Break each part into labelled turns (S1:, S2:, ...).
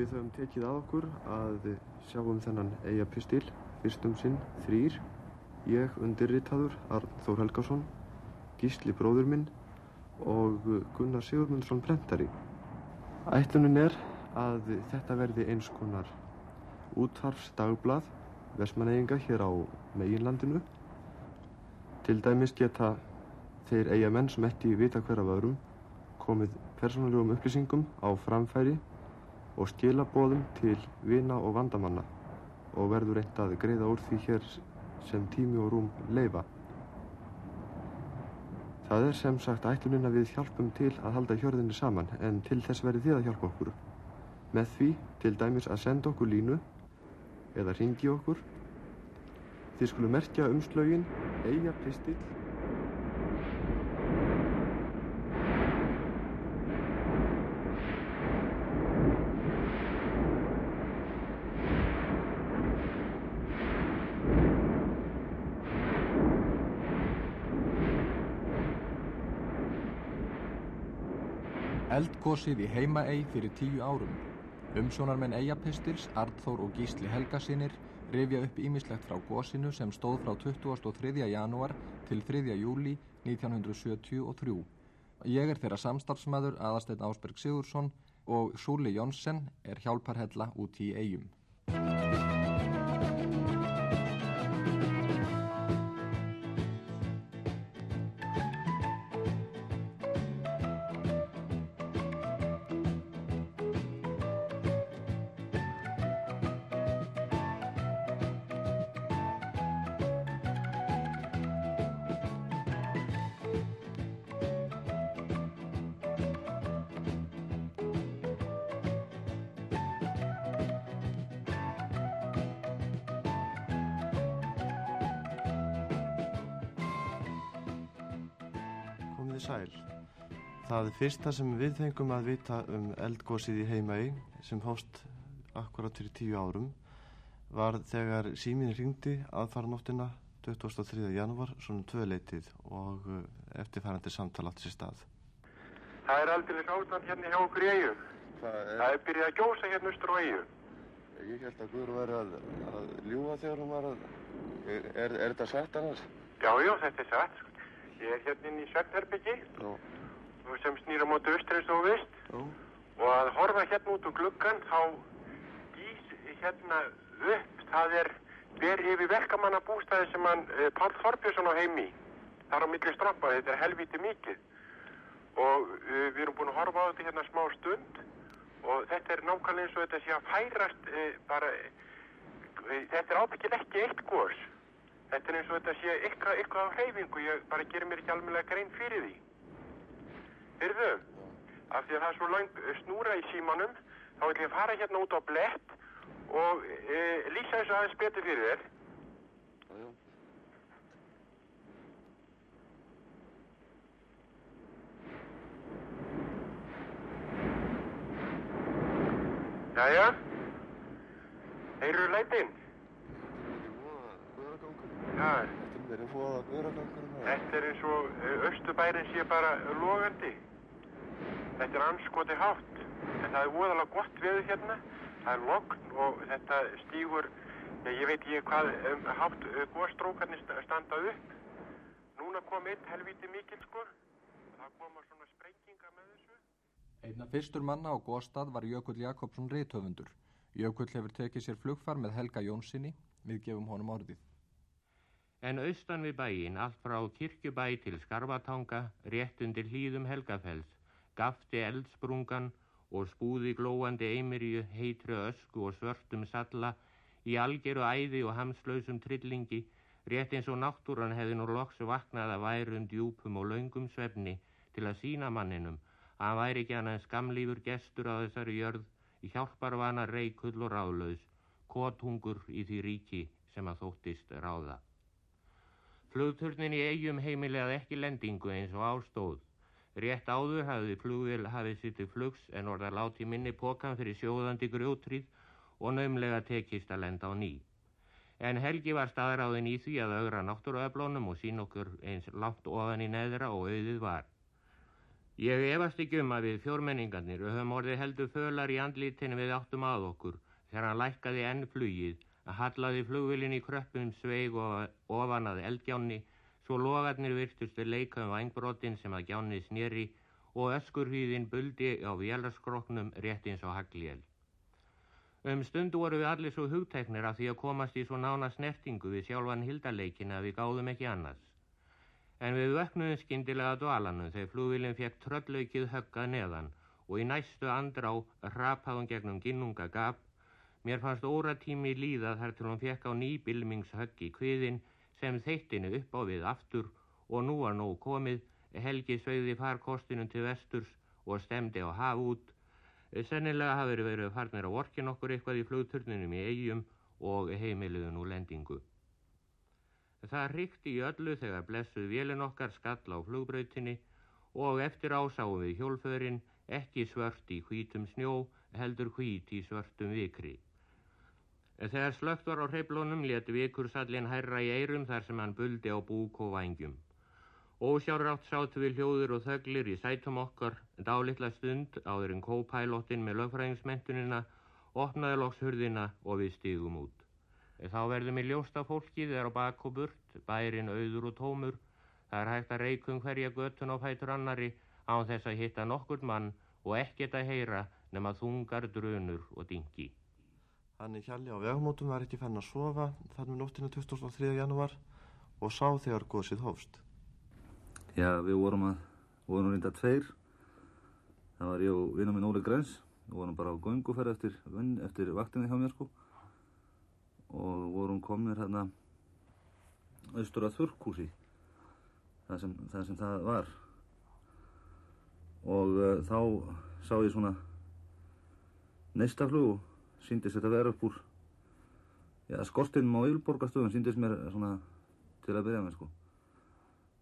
S1: Við höfum tekið að okkur að sjá um þennan eiga pistil, fyrstum sinn, þrýr, ég undirritaður, Arnþór Helgason, Gísli bróður minn og Gunnar Sigurmundsson brentari. Ætlunin er að þetta verði eins konar útvarfsdagblað versmaneyinga hér á meginlandinu. Til dæmis geta þeir eiga menn sem ekki vita hver af öðrum komið persónulegum upplýsingum á framfæri og skilabóðum til vina og vandamanna og verður reynd að greiða úr því hér sem tími og rúm leifa. Það er sem sagt ætluninn að við hjálpum til að halda hjörðinni saman en til þess verði þið að hjálpa okkur. Með því til dæmis að senda okkur línu eða ringi okkur. Þið skulum merkja umslögin, eiga pistill
S2: Eldgosið í heimaey fyrir tíu árum. Umsjónarmenn eigapistils, Arnþór og Gísli Helgasinir rifja upp ímislegt frá gosinu sem stóð frá 23. janúar til 3. júli 1973. Ég er þeirra samstarfsmæður aðasteytn Ásberg Sigursson og Súli Jónsson er hjálparhella út í eigum.
S1: Fyrsta sem við fengum að vita um eldgósið í Heimaey sem hóst akkurat fyrir tíu árum var þegar símin ringdi aðfaranóttina 23. janúar svona tvöleitið og uh, eftirfærandi samtala átti sér stað.
S3: Það er aldrei ástand hérna hjá okkur í eigum.
S1: Hvað
S3: Það er byrjað að gjósa hérna austur á eigum.
S1: Ég held að Guður var að, að ljúa þegar hún var að... Er, er, er þetta satt annars?
S3: Já, já, þetta er satt. sko. Ég er hérna inn í Svefnherbyggi
S1: Já.
S3: Sem snýra móti austur eins og þú veist
S1: Já.
S3: og að horfa hérna út um gluggan þá gís hérna upp það er ber yfir verkamanna bústæði sem hann uh, Pál Þorbjörnsson á heimi þar á milli stroppa, þetta er helviti mikið. Og uh, við erum búin að horfa á þetta hérna smá stund. Og þetta er nákvæmlega eins og þetta sé að færast uh, bara uh, þetta er ábyggilega ekki eitt gos. Þetta er eins og þetta sé eitthvað, eitthvað á hreyfingu. Ég bara gerir mér ekki alveg grein fyrir því Heyrðu, af því að það er svo lang snúra í símanum, þá ætlum ég fara hérna út á blett og e, lýsa þessu aðeins betur fyrir þér.
S1: Já, já.
S3: Jæja, heyrðu lætin? Já,
S1: Þetta er
S3: er eins og e, Östubærin sé bara logandi. Þetta er anskoti hátt, en það er voðalega gott veður hérna. Það er logn og þetta stígur, ja, ég veit ekki hvað um, hátt uh, góstrókarnir sta- standa upp. Núna kom einn helvíti mikil sko. Það koma svona sprenginga með þessu.
S2: Einna fyrstur manna á góstað var Jökull Jakobsson rithöfundur. Jökull hefur tekið sér flugfar með Helga Jónssoni, við gefum honum orðið.
S4: En austan við bæin, allt frá kirkjubæ til skarfatanga, rétt undir hlýðum Helgafells, gafti eldsprungan og spúði glóandi eimirju, heitru ösku og svörtum salla í algeru æði og hamslausum trillingi, rétt eins og náttúran hefði nú loks vaknað að værum djúpum og laungum svefni til að sína manninum að hann væri ekki annað en skamlífur gestur á þessari jörð í hjálparvana reikull og ráðlaus, kothungur í því ríki sem að þóttist ráða. Flugturnin í eigum heimilegað ekki lendingu eins og ástóð. Rétt áður hafði flugvél hafið til flugs en orða láti minni pokan fyrir sjóðandi grjótrið og naumlega tekist að lenda á ný. En Helgi var staðráðin í því að augra náttúruöflónum og sín okkur eins langt ofan í neðra og auðið var. Ég efast ekki um að við fjórmenningarnir höfum orðið heldur fölar í andlítinu við áttum að okkur þegar hann lækkaði enn flugið að hallaði flugvilin í kröppum sveig og ofan að eldgjánni svo logarnir virtust við leika um vangbrotin sem að gjánni snýri og öskurhýðin buldi á vélarskróknum rétt eins og hagliel. Um stundu voru við allir svo hugtæknir af því að komast í svo nána snertingu við sjálfan hildarleikin að við gáðum ekki annars. En við vöknuðum skindilega dvalanum þegar flugvilin fekk tröllaukið höggað neðan og í næstu andrá rapaðum gegnum ginnunga gap. Mér fannst óratími líða þar til hún fekk á nýbilmingshögg í kviðin sem þeittinu upp á við aftur og nú var nóg komið Helgi sveiði farkostinum til vesturs og stemdi á haf út. Sennilega hafði verið farnir að vorkin okkur eitthvað í flugturninum í eigum og heimiliðun úr lendingu. Það ríkti í öllu þegar blessuð vélin okkar skall á flugbrautinni og eftir ásáum við hjólförin ekki svört í hvítum snjó, heldur hvít í svörtum vikri. Þegar slögt var á hreiplónum leti vikur sallin hærra í eirum þar sem hann buldi á búk og vangjum. Ósjárátt sátu við hljóður og þöglir í sætum okkar dálitla stund áður en kópælóttinn með lögfræðingsmentunina opnaði lokshurðina og við stígum út. Þá verðum við ljósta fólkið er á bak og burt, bærin auður og tómur. Það er hægt að reikum hverja göttun á fætur annari án þess að hitta nokkur mann og ekkert að heyra nema þungar drönur og dingi.
S5: Hann í hjalli á vegmótum var ekki fenn að sofa þar með nóttinu 23. janúar og sá þegar góðsið hófst.
S6: Já, við vorum að, vorum reynda tveir. Það var ég og vinnar minn Óli Græns. Við vorum bara á gönguferð eftir, eftir vaktinni hjá mér sko. Og vorum komnir hérna austur að þurrkúsi. Það sem, það sem það var. Og uh, þá sá ég svona neistaflug og síndist þetta vera upp úr Já, skortinum á Ylborgastöðum síndist mér svona til að byrja með sko.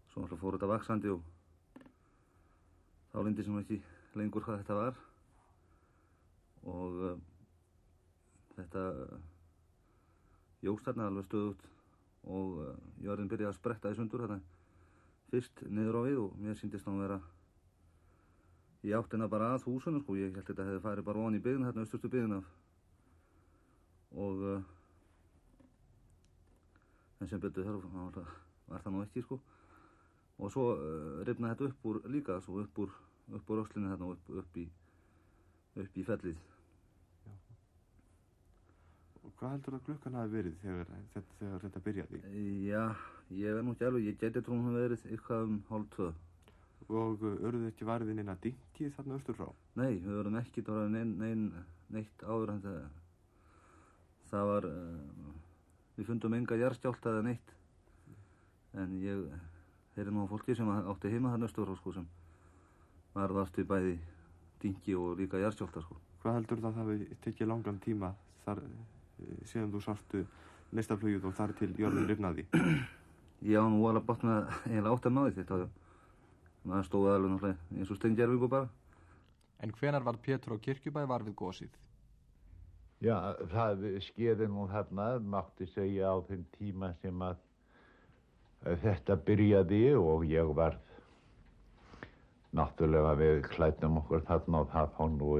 S6: Svo alltaf fór þetta vaksandi og þá lindi sem ekki lengur hvað þetta var. Og uh, þetta uh, jóst þarna alveg stöðut og uh, jörðin byrjaði að spretta í sundur þarna fyrst niður á við og mér síndist hann vera í áttina bara að húsunum sko, ég held að þetta hefði farið bara von í byggin hérna, austustu byggin af og en sem betur þarf var það nú ekki sko og svo uh, rifnaði þetta upp úr líka svo upp úr, upp úr öslinni þarna upp, upp, í, upp í fellið Já.
S5: Og hvað heldur það klukkan hafi verið þegar þetta, þegar þetta byrjaði?
S6: Já, ég verð nú ekki alveg, ég geti trúin að verið eitthvað um hálf tvö
S5: Og örðu þið ekki varðið neina dingið þarna austur frá?
S6: Nei, við verðum ekki það var nein, nein, neitt áður en það það var uh, við fundum enga jærstjálta eða neitt en ég þeir eru nú fólki sem átti heima þarna östur sko, sem varðast við bæði dingi og líka jæðstjólta sko.
S5: Hvað heldur það að það hefði tekið langan tíma þar eh, síðan þú sástu næsta flugið og þar til jörðin rifnaði?
S6: Já, nú var alveg botnað eiginlega átt að náði þetta maður stóði alveg náttúrulega eins og stengjarvíku bara
S2: En hvenar var Pétur á kirkjubæ var við gósið?
S7: Já, það skeiði nú þarna mátti segja á þeim tíma sem að þetta byrjaði og ég var náttúrulega við klætnum okkur þarna og það fór nú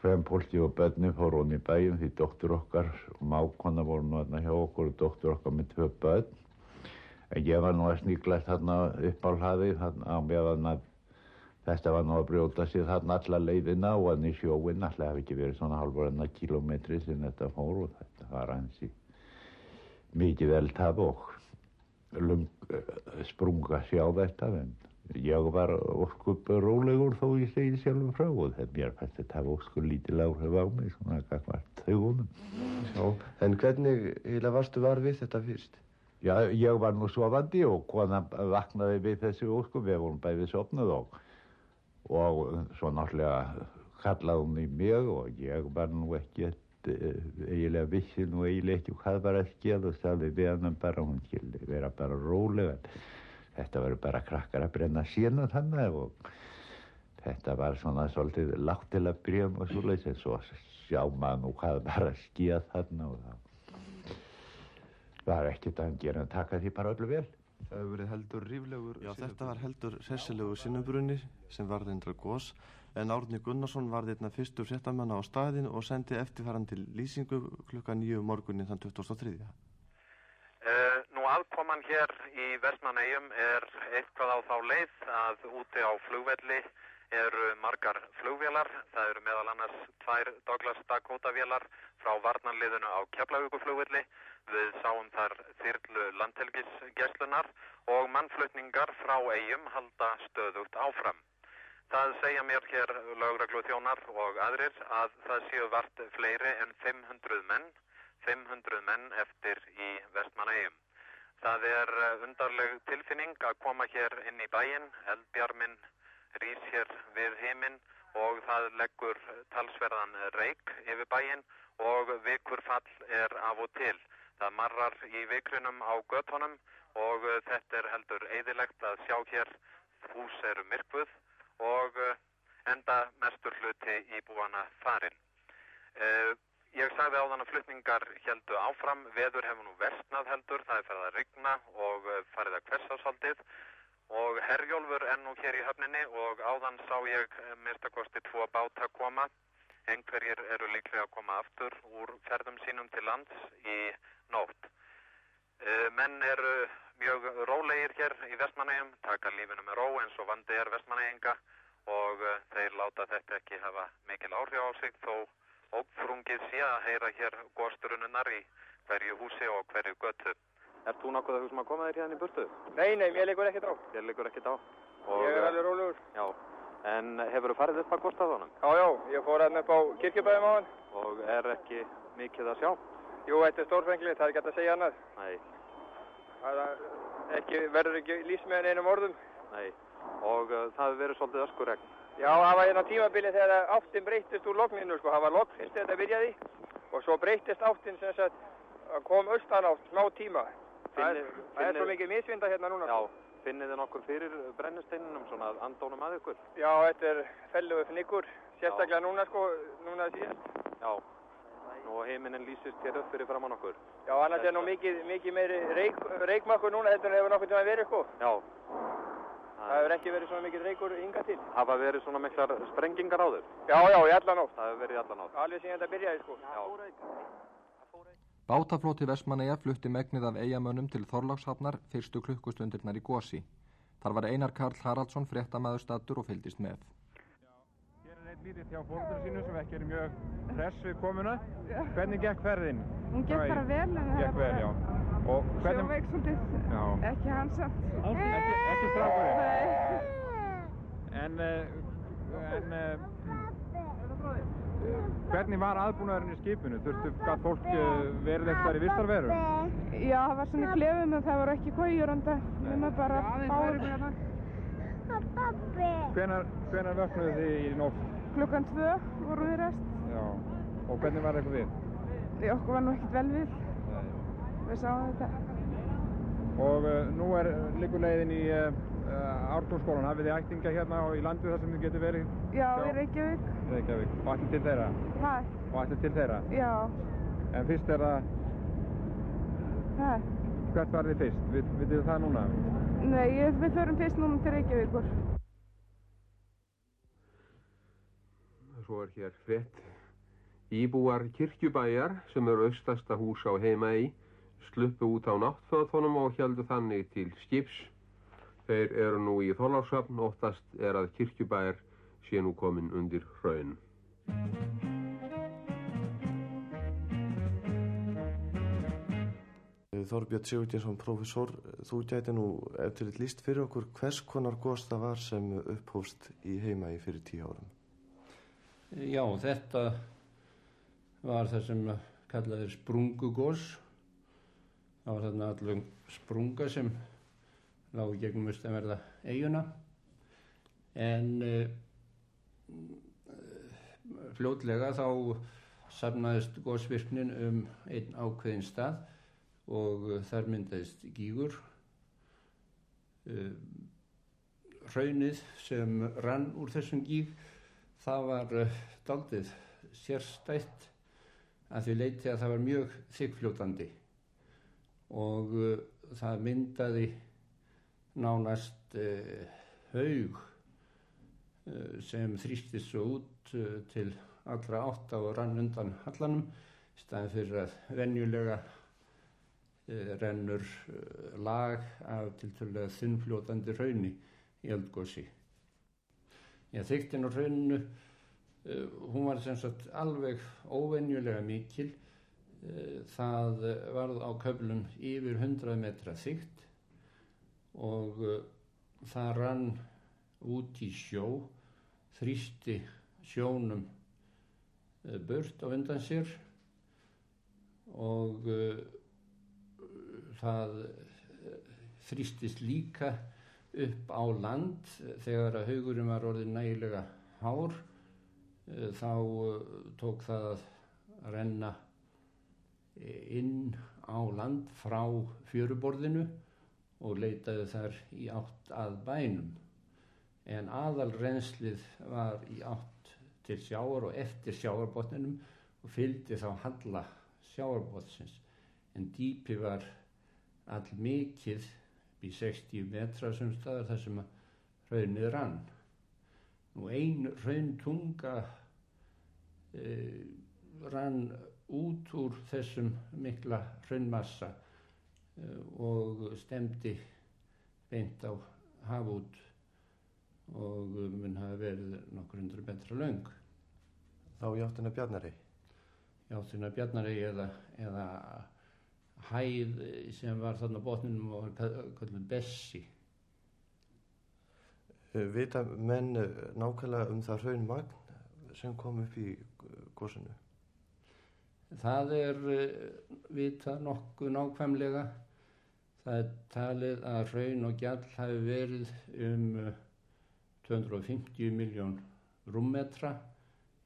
S7: hvem pólti og bönni fór hún í bæjum því doktor okkar og mákonna voru nú þarna hjá okkur og doktor okkar með tvö bönn en ég var nú að sníkla þarna upp á hlaði þarna á meðan að þetta var nú að brjóta sig þarna alla leiðina og hann í sjóin alltaf hefði ekki verið svona halvur enna kilómetri sem þetta fór og þetta var hansi mikið eldhaf og lung, eh, sprunga sjá þetta en ég var óskup rólegur þó ég segi sjálfur frá og þetta mér fannst þetta hafa óskup lítil áhrif á mig svona kakvart þaugunum
S5: En hvernig heila varstu var við þetta fyrst?
S7: Já, ég var nú sofandi og konan vaknaði við þessu óskup við vorum bæðið sopnað og og svo náttúrulega kallaði hún í mig og ég var nú ekki Eh, eiginlega vissi nú eiginlega ekki hvað var að skilja og sagði við hann bara hún skildi vera bara rólega þetta verður bara krakkar að brenna sína þannig og þetta var svona svolítið látt til að bregja og svolítið en svo sjá maður nú hvað var að skilja þannig og það var ekkert að gera að taka því bara öllu vel
S1: Það hefur verið heldur ríflegur
S5: Já, þetta var heldur hressilegur sinnubrunni sem var reyndra gós en Árni Gunnarsson var þeirna fyrstur fréttamanna á staðin og sendi eftirfærandi lýsingu klukka nýju morgunin þann 2003.
S8: Uh, nú aðkoman hér í Vestmannegjum er eitthvað á þá leið að úti á flugvelli eru margar flugvélar. Það eru meðal annars tvær Douglas Dakota vélar frá varnanliðinu á Keflavíkuflugvelli. Við sáum þar þyrlu landhelgisgeslunar og mannflutningar frá eigum halda stöðugt áfram. Það segja mér hér lögreglu þjónar og aðrir að það séu vart fleiri en 500 menn, 500 menn eftir í vestmanægjum. Það er undarleg tilfinning að koma hér inn í bæin, eldbjarminn rýs hér við heiminn og það leggur talsverðan reik yfir bæin og vikurfall er af og til. Það marrar í vikrunum á göttunum og uh, þetta er heldur eðilegt að sjá hér hús eru myrkvuð og uh, enda mestur hluti í búana farin. Uh, ég sagði á þann að flutningar heldu áfram, veður hefur nú vestnað heldur, það er ferðað að rigna og farið að hversásaldið og Herjólfur er nú hér í höfninni og áðan sá ég myrstakosti tvo báta koma. Engverjir eru líklega að koma aftur úr ferðum sínum til lands í nótt. Uh, menn eru mjög rólegir hér í vestmanægjum, taka lífinu með ró eins og vandi er vestmanægjinga og uh, þeir láta þetta ekki hafa mikil áhrif á sig þó ófrungið sé að heyra hér góðsturununnar í hverju húsi og hverju götu. Er þú nokkuð að hugsa að koma þér hérna í burtu?
S9: Nei, nei, mér leikur ekkert á.
S8: Þér leikur ekkert á?
S9: Og, ég er alveg rólegur.
S8: Já, en hefur þú farið upp að góðstaðunum?
S9: Já, já, ég fór hérna upp á kirkjubæðum á hann.
S8: Og er ekki mikið að sjá?
S9: Jú, þetta er stórfenglið, það er ekki að segja annað.
S8: Nei.
S9: Það ekki, verður ekki með einum orðum.
S8: Nei, og uh, það hefur verið svolítið öskuregn.
S9: Já, það var hérna tímabili þegar áttin breytist úr logninu, sko. Það var logn fyrst þetta byrjaði og svo breytist áttin sem sagt kom austan átt smá tíma. Það er, það er svo mikið misvinda hérna núna.
S8: Já, finnið þið nokkur fyrir brennusteininum svona andónum að ykkur?
S9: Já, þetta er felluðu fnyggur, sérstaklega núna sko, núna síðan.
S8: Já, og heiminin lýsist hér upp fyrir fram á nokkur.
S9: Já, annars þetta... er nú mikið, mikið meiri reik, reikmakkur núna, þetta hefur nokkur tíma verið sko.
S8: Já.
S9: Það hefur ekki verið svona mikið reikur ynga til.
S8: Hafa verið svona miklar sprengingar á þau?
S9: Já, já, í allan átt.
S8: Það hefur verið í allan átt.
S9: Alveg síðan þetta byrjaði sko.
S8: Já.
S2: Bátaflóti Vestmanneia flutti megnið af eigamönnum til Þorlákshafnar fyrstu klukkustundirnar í Gósi. Þar var Einar Karl Haraldsson fréttamaður stattur og fylgist með.
S10: Lítill hjá fólkur sínu sem ekki er mjög hress við komuna. Hvernig gekk ferðin?
S11: Hún gekk bara vel.
S10: Gekk vel, já.
S11: Hvernig... Sjóveik svolítið, ekki hansamt.
S10: Ekki, ekki strákurinn? Nei. En, uh, en uh, Hvernig var aðbúnaðurinn í skipinu? Þurftu gæt fólk verið eitthvað í vistarveru?
S11: Já, það var svona klefum en það voru ekki kójur en það var bara báður.
S10: Hvenar, hvenar vöknuðu þið í nótt?
S11: Klukkan tvö voru við rest.
S10: Já, og hvernig var eitthvað við?
S11: Við okkur var nú ekkert vel við. Nei. Við sáum þetta.
S10: Og uh, nú er líkulegin í uh, uh, Ártúrskólan. Hafið þið ættinga hérna í landi þar sem þið getur verið?
S11: Já, í Reykjavík.
S10: Reykjavík. Og ættin til þeirra?
S11: Hæ?
S10: Og ættin til þeirra?
S11: Já.
S10: En fyrst er það...
S11: Hæ?
S10: Hvert var þið fyrst? Vitið þið það núna?
S11: Nei, við förum fyrst núna til Reykjavíkur.
S12: Svo er hér frétt. Íbúar kirkjubæjar sem eru austasta hús á heima í sluppu út á náttföðunum og heldu þannig til skips. Þeir eru nú í þólarsöfn, óttast er að kirkjubæjar sé nú komin undir hraun.
S5: Þorbjörn Sigurdinsson, profesor, þú gæti nú eftir eitt líst fyrir okkur hvers konar gos það var sem upphófst í heima í fyrir tíu árum?
S13: Já, þetta var það sem kallaði sprungugós. Það var þarna allum sprunga sem lág gegnum austanverða eiguna en uh, fljótlega þá safnaðist góðsvirknin um einn ákveðin stað og þar myndaðist gígur uh, raunnið sem rann úr þessum gíg það var daldið sérstætt að því leiti að það var mjög þykfljótandi og það myndaði nánast uh, haug uh, sem þrýstist svo út uh, til allra átta og rann undan hallanum í staðin fyrir að venjulega rennur lag af tilturlega þunnfljótandi raunni í eldgósi. Ég þykktinn á rauninu, hún var sem sagt alveg óvenjulega mikil. Það varð á köflum yfir 100 metra þygt og það rann út í sjó, þrýsti sjónum burt á undan sér og það þrýstist líka upp á land þegar að haugurinn var orðið nægilega hár þá tók það að renna inn á land frá fjöruborðinu og leitaði þar í átt að bænum. En aðal reynslið var í átt til sjáar og eftir sjáarbotninum og fylgdi þá halla sjáarbotnsins en dýpi var all mikið í 60 metra sem staðar þar sem raunnið rann nú ein rauntunga e, rann út úr þessum mikla raunmassa e, og stemdi beint á hafút og mun hafa verið nokkur hundru metra laung
S1: Þá játtina Bjarnari?
S13: Játtina Bjarnari eða, eða hæð sem var þarna botninum og var Bessi.
S1: Vita menn nákvæmlega um það raun magn sem kom upp í góðsunu?
S13: Það er vita nokkuð nákvæmlega. Það er talið að raun og gjall hafi verið um 250 miljón rúmmetra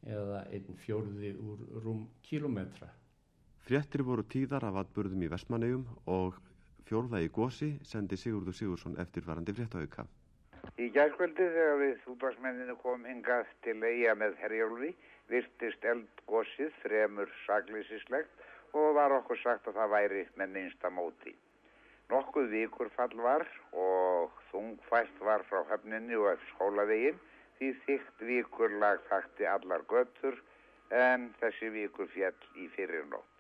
S13: eða einn fjórði úr rúmkilometra
S5: Fréttir voru tíðar af atbörðum í Vestmannegjum og fjórða í gósi sendi Sigurður Sigursson eftirvarandi fréttauka.
S14: Í gærskvöldi þegar við útvarsmenninu kom hingað til eiga með Herjólfi virtist eldgósið fremur saglýsislegt og var okkur sagt að það væri með minnsta móti. Nokkuð vikur fall var og þungfæst var frá höfninni og skólavegin því þygt vikur lag þakti allar göttur en þessi vikur fjall í fyrirnótt.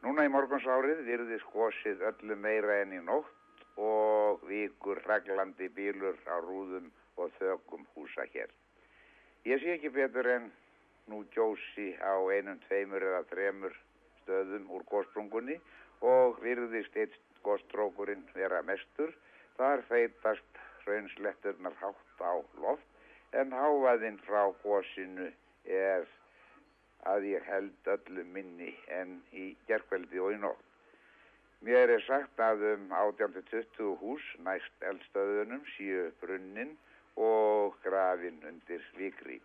S14: Núna í morgunsárið virðist gósið öllu meira enn í nótt og vikur raglandi bílur á rúðum og þögum húsa hér. Ég sé ekki betur en nú gjósi á einum, tveimur eða þremur stöðum úr gósprungunni og virðist eitt góstrókurinn vera mestur. Þar feitast raunsletturnar hátt á loft en háaðinn frá gósinu er að ég held öllu minni en í gerkveldi og í nótt. Mér er sagt að um 18-20 hús næst eldstöðunum síu brunnin og grafin undir vikri.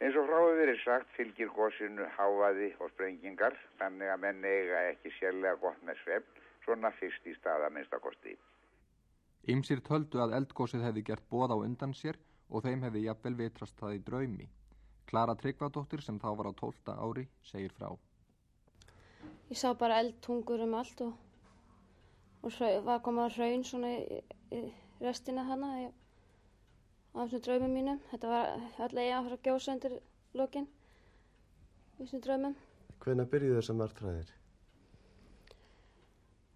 S14: Eins og frá verið sagt fylgir gósinu háaði og sprengingar þannig að menn eiga ekki sérlega gott með svefn svona fyrst í staða minnstakosti.
S2: Ymsir töldu að eldgósið hefði gert bóð á undan sér og þeim hefði jafnvel vitrast það í draumi. Klara Tryggvadóttir sem þá var á 12. ári segir frá.
S15: Ég sá bara eldtungur um allt og, og var komað að raun svona í, í restina hana á þessum draumum mínum. Þetta var alltaf ég að fara að gjósa undir lokin í þessum draumum.
S1: Hvena byrjuð þessar margtræðir?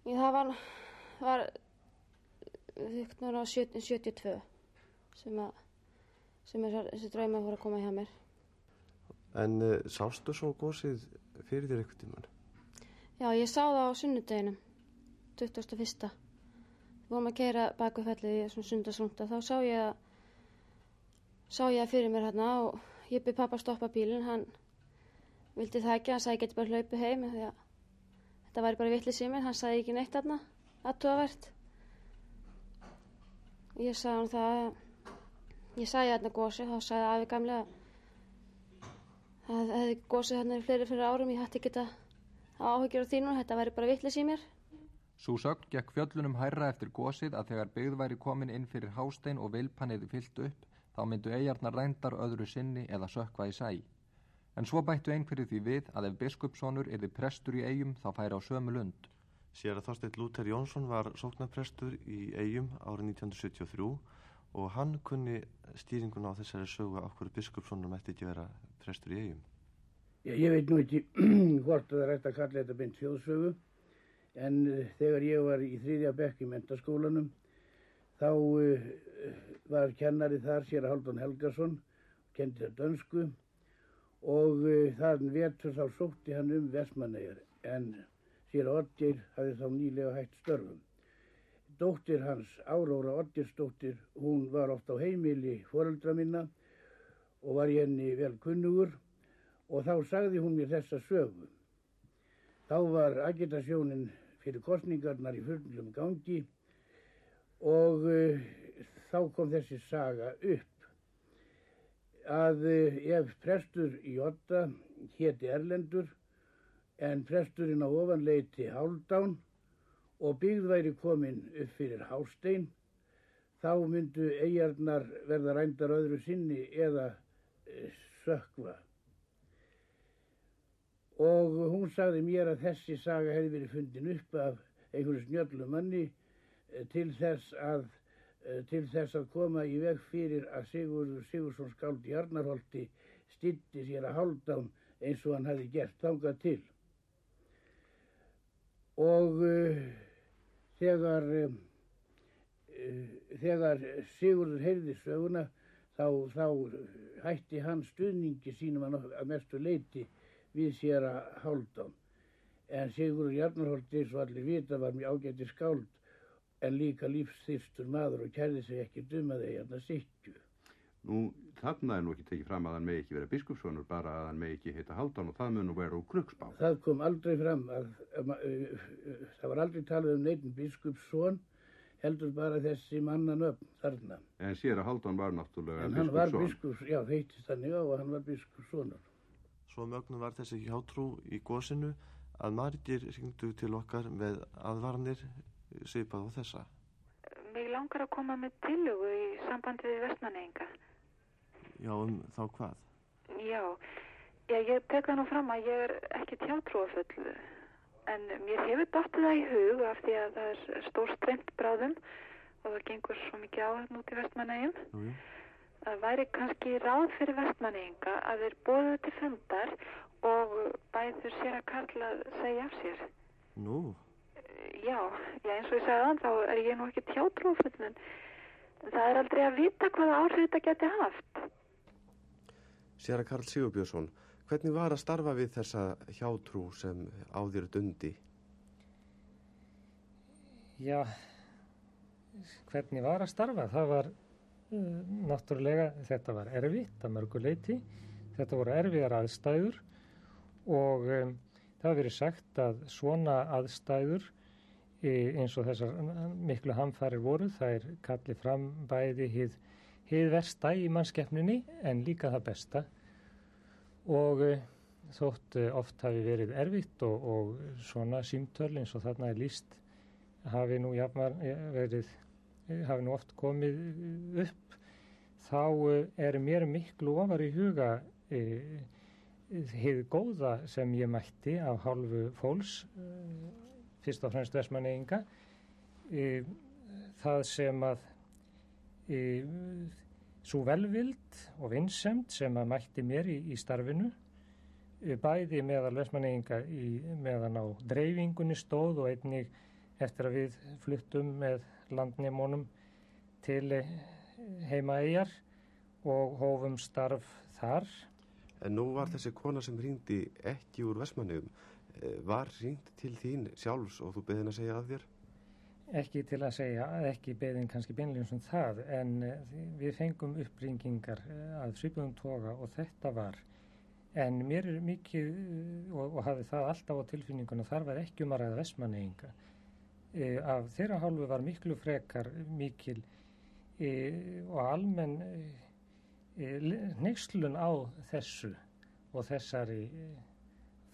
S15: Það var, var viknur á 72 sem að sem þessi draumar voru að koma hjá mér.
S1: En uh, sástu svo gósið fyrir þér ykkur tíman?
S15: Já, ég sá það á sunnudeginum, 21. Við vorum að keira baku fellið í svona sundarsrúnda. Þá sá ég að, sá ég að fyrir mér hérna og ég byrði pappa að stoppa bílinn. Hann vildi það ekki, hann sagði ég geti bara hlaupið heim þetta væri bara vittlið síminn. Hann sagði ekki neitt hérna, aðtúavert. Ég sagði hann það að, ég sagði hérna gósið, þá sagði afi gamlega það hefði gósið hérna fleiri fyrir árum, ég hætti ekki að áhugjur á þínu, þetta væri bara vittlis í mér.
S2: Svo sögn gekk fjöllunum hærra eftir gósið að þegar byggð væri komin inn fyrir hástein og vilpaniði fyllt upp, þá myndu eigarnar rændar öðru sinni eða sökva í sæ. En svo bættu einhverju því við að ef biskupssonur erði prestur í eigum þá færi á sömu lund.
S1: Sér að Þorstein Lúter Jónsson var sóknarprestur í eigum árið 1973 og hann kunni stýringuna á þessari sögu af hverju biskupssonum ætti ekki vera prestur í eigum.
S16: Ég, ég veit nú ekki hvort það er hægt að kalla þetta beint þjóðsögu en uh, þegar ég var í þriðja bekk í mentaskólanum þá uh, var kennari þar sér að Haldun Helgason kendi það dönsku og uh, þann vetur þá sótti hann um Vestmannegar en sér að Oddgeir hafði þá nýlega hægt störfum. Dóttir hans, Áróra Oddirsdóttir, hún var oft á heimili foreldra minna og var henni vel kunnugur og þá sagði hún mér þessa sögu. Þá var agitasjónin fyrir kostningarnar í fullum gangi og uh, þá kom þessi saga upp að uh, ef prestur í Otta héti Erlendur en presturinn á ofanleiti Háldán og byggð væri komin upp fyrir Hástein þá myndu eigarnar verða rændar öðru sinni eða uh, sökva og hún sagði mér að þessi saga hefði verið fundin upp af einhverju snjöllum manni til þess að til þess að koma í veg fyrir að Sigurður Sigursson skáld í Arnarholti stitti sér að hálfdán eins og hann hafi gert þangað til. Og uh, þegar uh, þegar Sigurður heyrði söguna þá, þá hætti hann stuðningi sínum að mestu leiti við sér að hálfdán. En Sigurður Jarnarholti, eins og allir vita, var mjög ágætti skáld en líka lífsþyrstur maður og kærði sig ekki dum að þeir hérna sittju.
S17: Nú, þarna er nú ekki tekið fram að hann megi ekki vera biskupssonur, bara að hann megi ekki heita Haldán og það mun nú vera úr kruksbá.
S16: Það kom aldrei fram að, að, að, að það var aldrei talað um neitin biskupsson, heldur bara þessi mannan upp þarna.
S17: En sér að Haldán var náttúrulega
S16: biskupsson. En hann var biskups, já, heitist þannig á að hann var biskupssonur.
S1: Svo mögnum var þessi hjátrú í gósinu að margir ringdu til okkar með aðvarnir svipað á þessa.
S18: Mér langar að koma með tillögu í sambandi við vestmanneinga.
S1: Já, um þá hvað?
S18: Já, já ég tek það nú fram að ég er ekki tjátrúafull en mér hefur dottið það í hug af því að það er stór streymt bráðum og það gengur svo mikið áhengn út í vestmanneigum.
S1: Jú, jú
S18: það væri kannski ráð fyrir vestmanninga að þeir bóðu til fundar og bæður sér að karla segja af sér.
S1: Nú?
S18: Já, já eins og ég sagði þann þá er ég nú ekki tjátrófull en það er aldrei að vita hvaða áhrif þetta geti haft.
S5: Sér að Karl Sigurbjörnsson, hvernig var að starfa við þessa hjátrú sem áðir dundi?
S19: Já, hvernig var að starfa? Það var náttúrulega þetta var erfitt að mörgu leiti þetta voru erfiðar aðstæður og um, það hefur verið sagt að svona aðstæður e, eins og þessar miklu hamfærir voru það er kallið fram bæði hið, hið versta í mannskeppninni en líka það besta. Og e, þótt e, oft hafi verið erfitt og, og svona símtöl eins og þarna er líst hafi nú jafnvar verið hafi nú oft komið upp þá er mér miklu ofar í huga e, hefur góða sem ég mætti af hálfu fólks e, fyrst og fremst vestmanneinga e, það sem að svo velvild og vinsemt sem að mætti mér í, í starfinu bæði meðal vestmanneinga meðan á dreifingunni stóð og einnig eftir að við fluttum með landnemónum til heimaæjar og hófum starf þar.
S5: En nú var þessi kona sem ringdi ekki úr Vestmannum, var ringt til þín sjálfs og þú beðin að segja að þér?
S19: Ekki til að segja, ekki beðin kannski beinlega sem það, en við fengum uppringingar að svipuðum toga og þetta var. En mér er mikið, og, og hafi það alltaf á tilfinninguna, þar var ekki um að ræða Vestmanneinga. E, af þeirra hálfu var miklu frekar mikil e, og almenn e, neykslun á þessu og þessari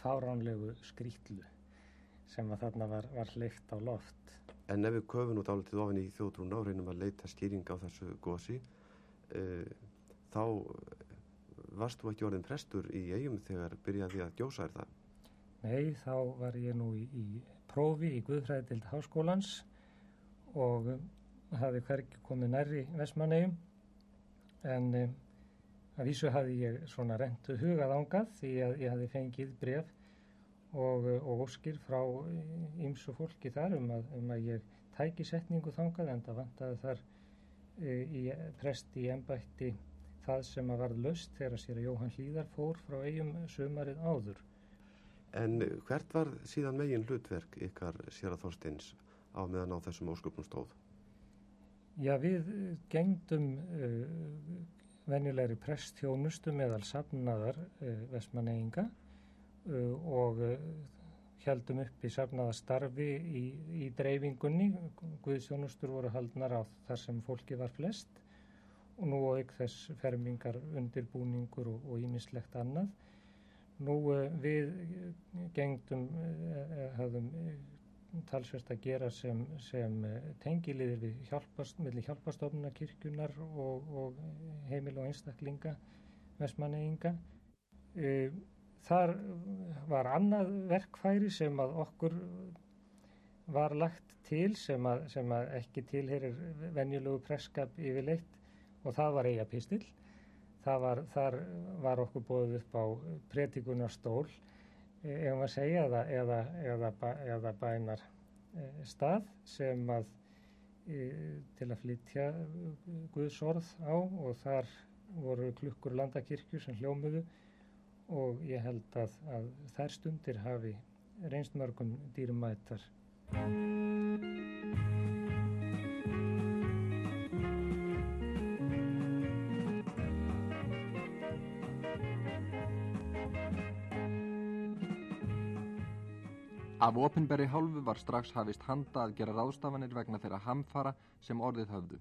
S19: fáránlegu skrítlu sem að þarna var, var hleyft á loft.
S5: En ef við köfum út álitið ofin í þjóðtrún á reynum að leita skýring á þessu gósi þá varst þú ekki orðin prestur í eigum þegar byrjaði að gjósa er það?
S19: Nei, þá var ég nú í, í prófi í Guðfræðild Háskólans og hafi hvergi komið nærri Vestmannegjum en um, að vísu hafi ég svona rentu hugað ángað því að ég hafi fengið bref og, og óskir frá ýmsu fólki þar um að, um að ég tæki setningu þangað en það vantaði þar e, í prest í ennbætti það sem að varð löst þegar sér að Jóhann Hlíðar fór frá eigum sömarið áður.
S5: En hvert var síðan megin hlutverk ykkar sér að Þorsteins á meðan á þessum ósköpnum stóð?
S19: Já, við gengdum uh, venjulegri presthjónustu meðal safnaðar uh, vestmanneyinga uh, og heldum upp í safnaða starfi í, í dreifingunni. Guðsjónustur voru haldnar á þar sem fólki var flest og nú auk þess fermingar, undirbúningur og ímislegt annað. Nú við gengdum, hafðum talsvert að gera sem, sem tengiliðir við hjálpast, hjálpastofnuna kirkjunar og, og heimil og einstaklinga vestmanneyinga. Þar var annað verkfæri sem að okkur var lagt til sem að, sem að ekki tilherir venjulegu presskap yfirleitt og það var eiga pistill. Var, þar var okkur bóðið upp á pretikunarstól ef maður segja eða, eða, eða, eða bænar stað sem að til að flytja Guðsorð á og þar voru klukkur landakirkju sem hljómuðu og ég held að, að þær stundir hafi reynst mörgum dýrumættar.
S2: Af opinberi hálfu var strax hafist handa að gera ráðstafanir vegna þeirra hamfara sem orðið höfðu.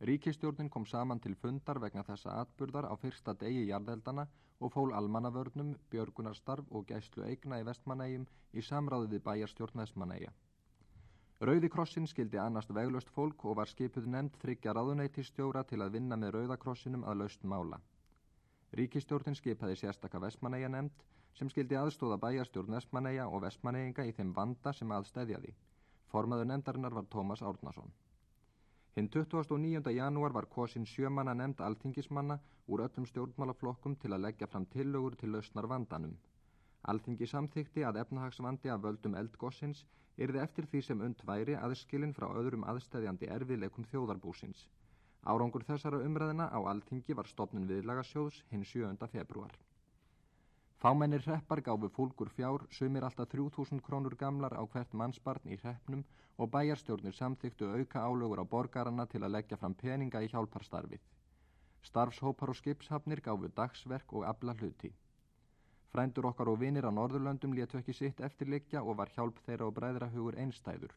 S2: Ríkistjórnin kom saman til fundar vegna þessa atburðar á fyrsta degi jarðeldana og fól almannavörnum, björgunarstarf og gæslu eigna í vestmanægjum í samráði við bæjarstjórn vestmanægja. Rauði krossin skildi annast veglöst fólk og var skipuð nefnd þryggja ráðuneytistjóra til að vinna með Rauðakrossinum að laust mála. Ríkistjórnin skipaði sérstaka vestmanægja nefnd sem skildi aðstóða bæjarstjórn Vestmanneia og Vestmanneinga í þeim vanda sem aðstæðjaði. Formaður nefndarinnar var Tómas Árnason. Hinn 29. janúar var kosin sjömanna nefnd alþingismanna úr öllum stjórnmálaflokkum til að leggja fram tillögur til lausnar vandanum. Alþingi samþykti að efnahagsvandi af völdum eldgossins yrði eftir því sem und væri aðskilin frá öðrum aðstæðjandi erfiðleikum þjóðarbúsins. Árangur þessara umræðina á Alþingi var stopnun viðlagasjóðs hinn 7. februar. Fámennir hreppar gáfu fólkur fjár, sumir alltaf 3000 krónur gamlar á hvert mannsbarn í hreppnum og bæjarstjórnir samþyktu auka álögur á borgarana til að leggja fram peninga í hjálparstarfið. Starfshópar og skipshafnir gáfu dagsverk og abla hluti. Frændur okkar og vinir á Norðurlöndum létu ekki sitt eftirlikja og var hjálp þeirra og bræðrahugur einstæður.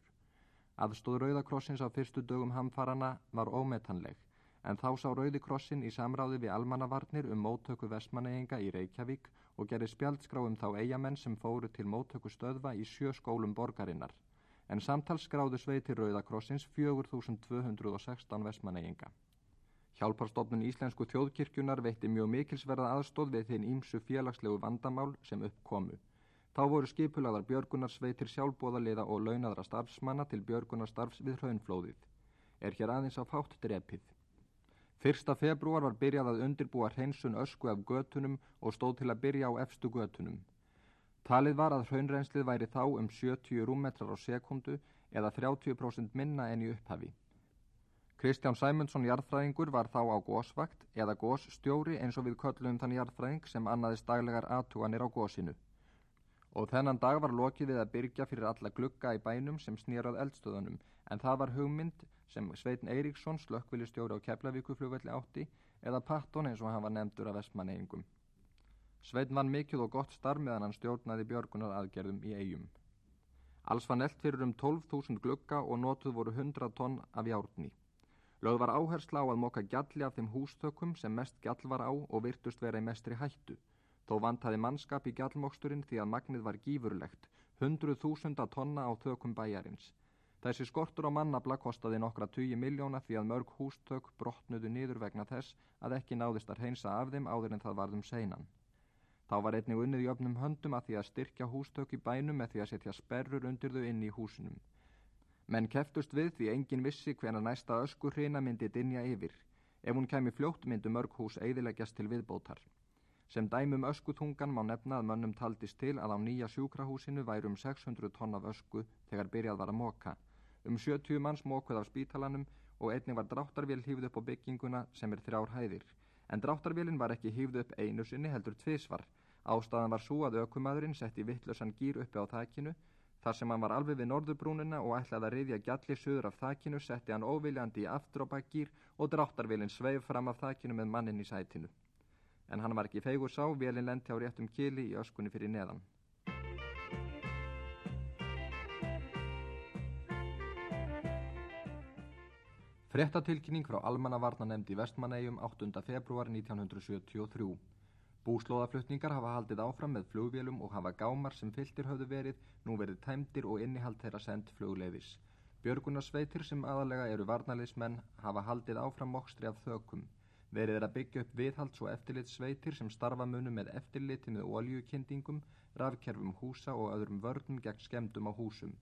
S2: Aðstóð Rauðakrossins á fyrstu dögum hamfarana var ómetanleg en þá sá Rauði krossin í samráði við almannavarnir um móttöku vestmanneginga í Reykjavík og gerði spjaldskrá um þá eigamenn sem fóru til móttöku stöðva í sjö skólum borgarinnar, en samtalsskráðu sveiti Rauða krossins 4216 vestmanneginga. Hjálparstofnun Íslensku þjóðkirkjunar veitti mjög mikilsverða aðstóð við þinn ímsu félagslegu vandamál sem uppkomu. Þá voru skipulaðar björgunarsveitir sjálfbóðaliða og launaðra starfsmanna til björgunarstarfs við hraunflóðið. Er hér aðeins á fátt drepið. Fyrsta februar var byrjað að undirbúa hreinsun ösku af götunum og stóð til að byrja á efstu götunum. Talið var að hraunrenslið væri þá um 70 rúmmetrar á sekundu eða 30% minna enn í upphafi. Kristján Sæmundsson jarðfræðingur var þá á gósvakt eða gósstjóri eins og við köllum þann jarðfræðing sem annaðist daglegar aðtúanir á gósinu. Og þennan dag var lokið við að byrja fyrir alla glugga í bænum sem snýrað eldstöðunum en það var hugmynd sem Sveitn Eiríksson slökkvilistjóri á Keflavíkuflugvelli átti eða Patton eins og hann var nefndur af vestmanneyingum. Sveitn vann mikið og gott starf meðan hann stjórnaði björgunar aðgerðum í eigum. Alls var nelt fyrir um 12.000 glugga og notuð voru 100 tonn af járni. Lögð var áhersla á að moka gjalli af þeim hústökum sem mest gjall var á og virtust vera í mestri hættu. Þó vantaði mannskap í gjallmóksturinn því að magnið var gífurlegt, 100.000 tonna á þökum bæjarins. Þessi skortur á mannabla kostaði nokkra 20 miljóna því að mörg hústök brotnuðu niður vegna þess að ekki náðist að hreinsa af þeim áður en það varðum seinan. Þá var einnig unnið í öfnum höndum að því að styrkja hústök í bænum með því að setja sperrur undir þau inn í húsinum. Menn keftust við því engin vissi hvena næsta öskur hrina myndi dinja yfir. Ef hún kemi fljótt myndi mörg hús eidileggjast til viðbótar. Sem dæmum öskutungan má nefna að mönnum taldist til að á nýja sjúkrahúsinu væri um 600 tonn af ösku þegar byrjað var að móka. Um 70 manns mókuð af spítalanum og einnig var dráttarvél hýfð upp á bygginguna sem er þrjár hæðir. En dráttarvélin var ekki hýfð upp einu sinni heldur tvísvar. Ástæðan var svo að ökumadurinn setti vittlösan gýr uppi á þakkinu. Þar sem hann var alveg við norðubrúnina og ætlaði að riðja gjallir söður af þakkinu setti hann óviljandi í afturópaggýr og dráttarvélin sveif fram af þakkinu með mannin í sætinu. En hann var ekki feigur sá, vélin lendi á réttum kili í öskunni fyrir neðan. Frettatilkynning frá Almannavarnanemnd í Vestmannegjum 8. februar 1973. Búslóðaflutningar hafa haldið áfram með flugvélum og hafa gámar sem fylltir höfðu verið nú verið tæmdir og innihald þeirra sendt flugleiðis. Björgunarsveitir sem aðalega eru varnaliðsmenn hafa haldið áfram mokstri af þökum. Verið er að byggja upp viðhalds og eftirlitsveitir sem starfa munu með eftirliti með oljukendingum, rafkerfum húsa og öðrum vörnum gegn skemdum á húsum.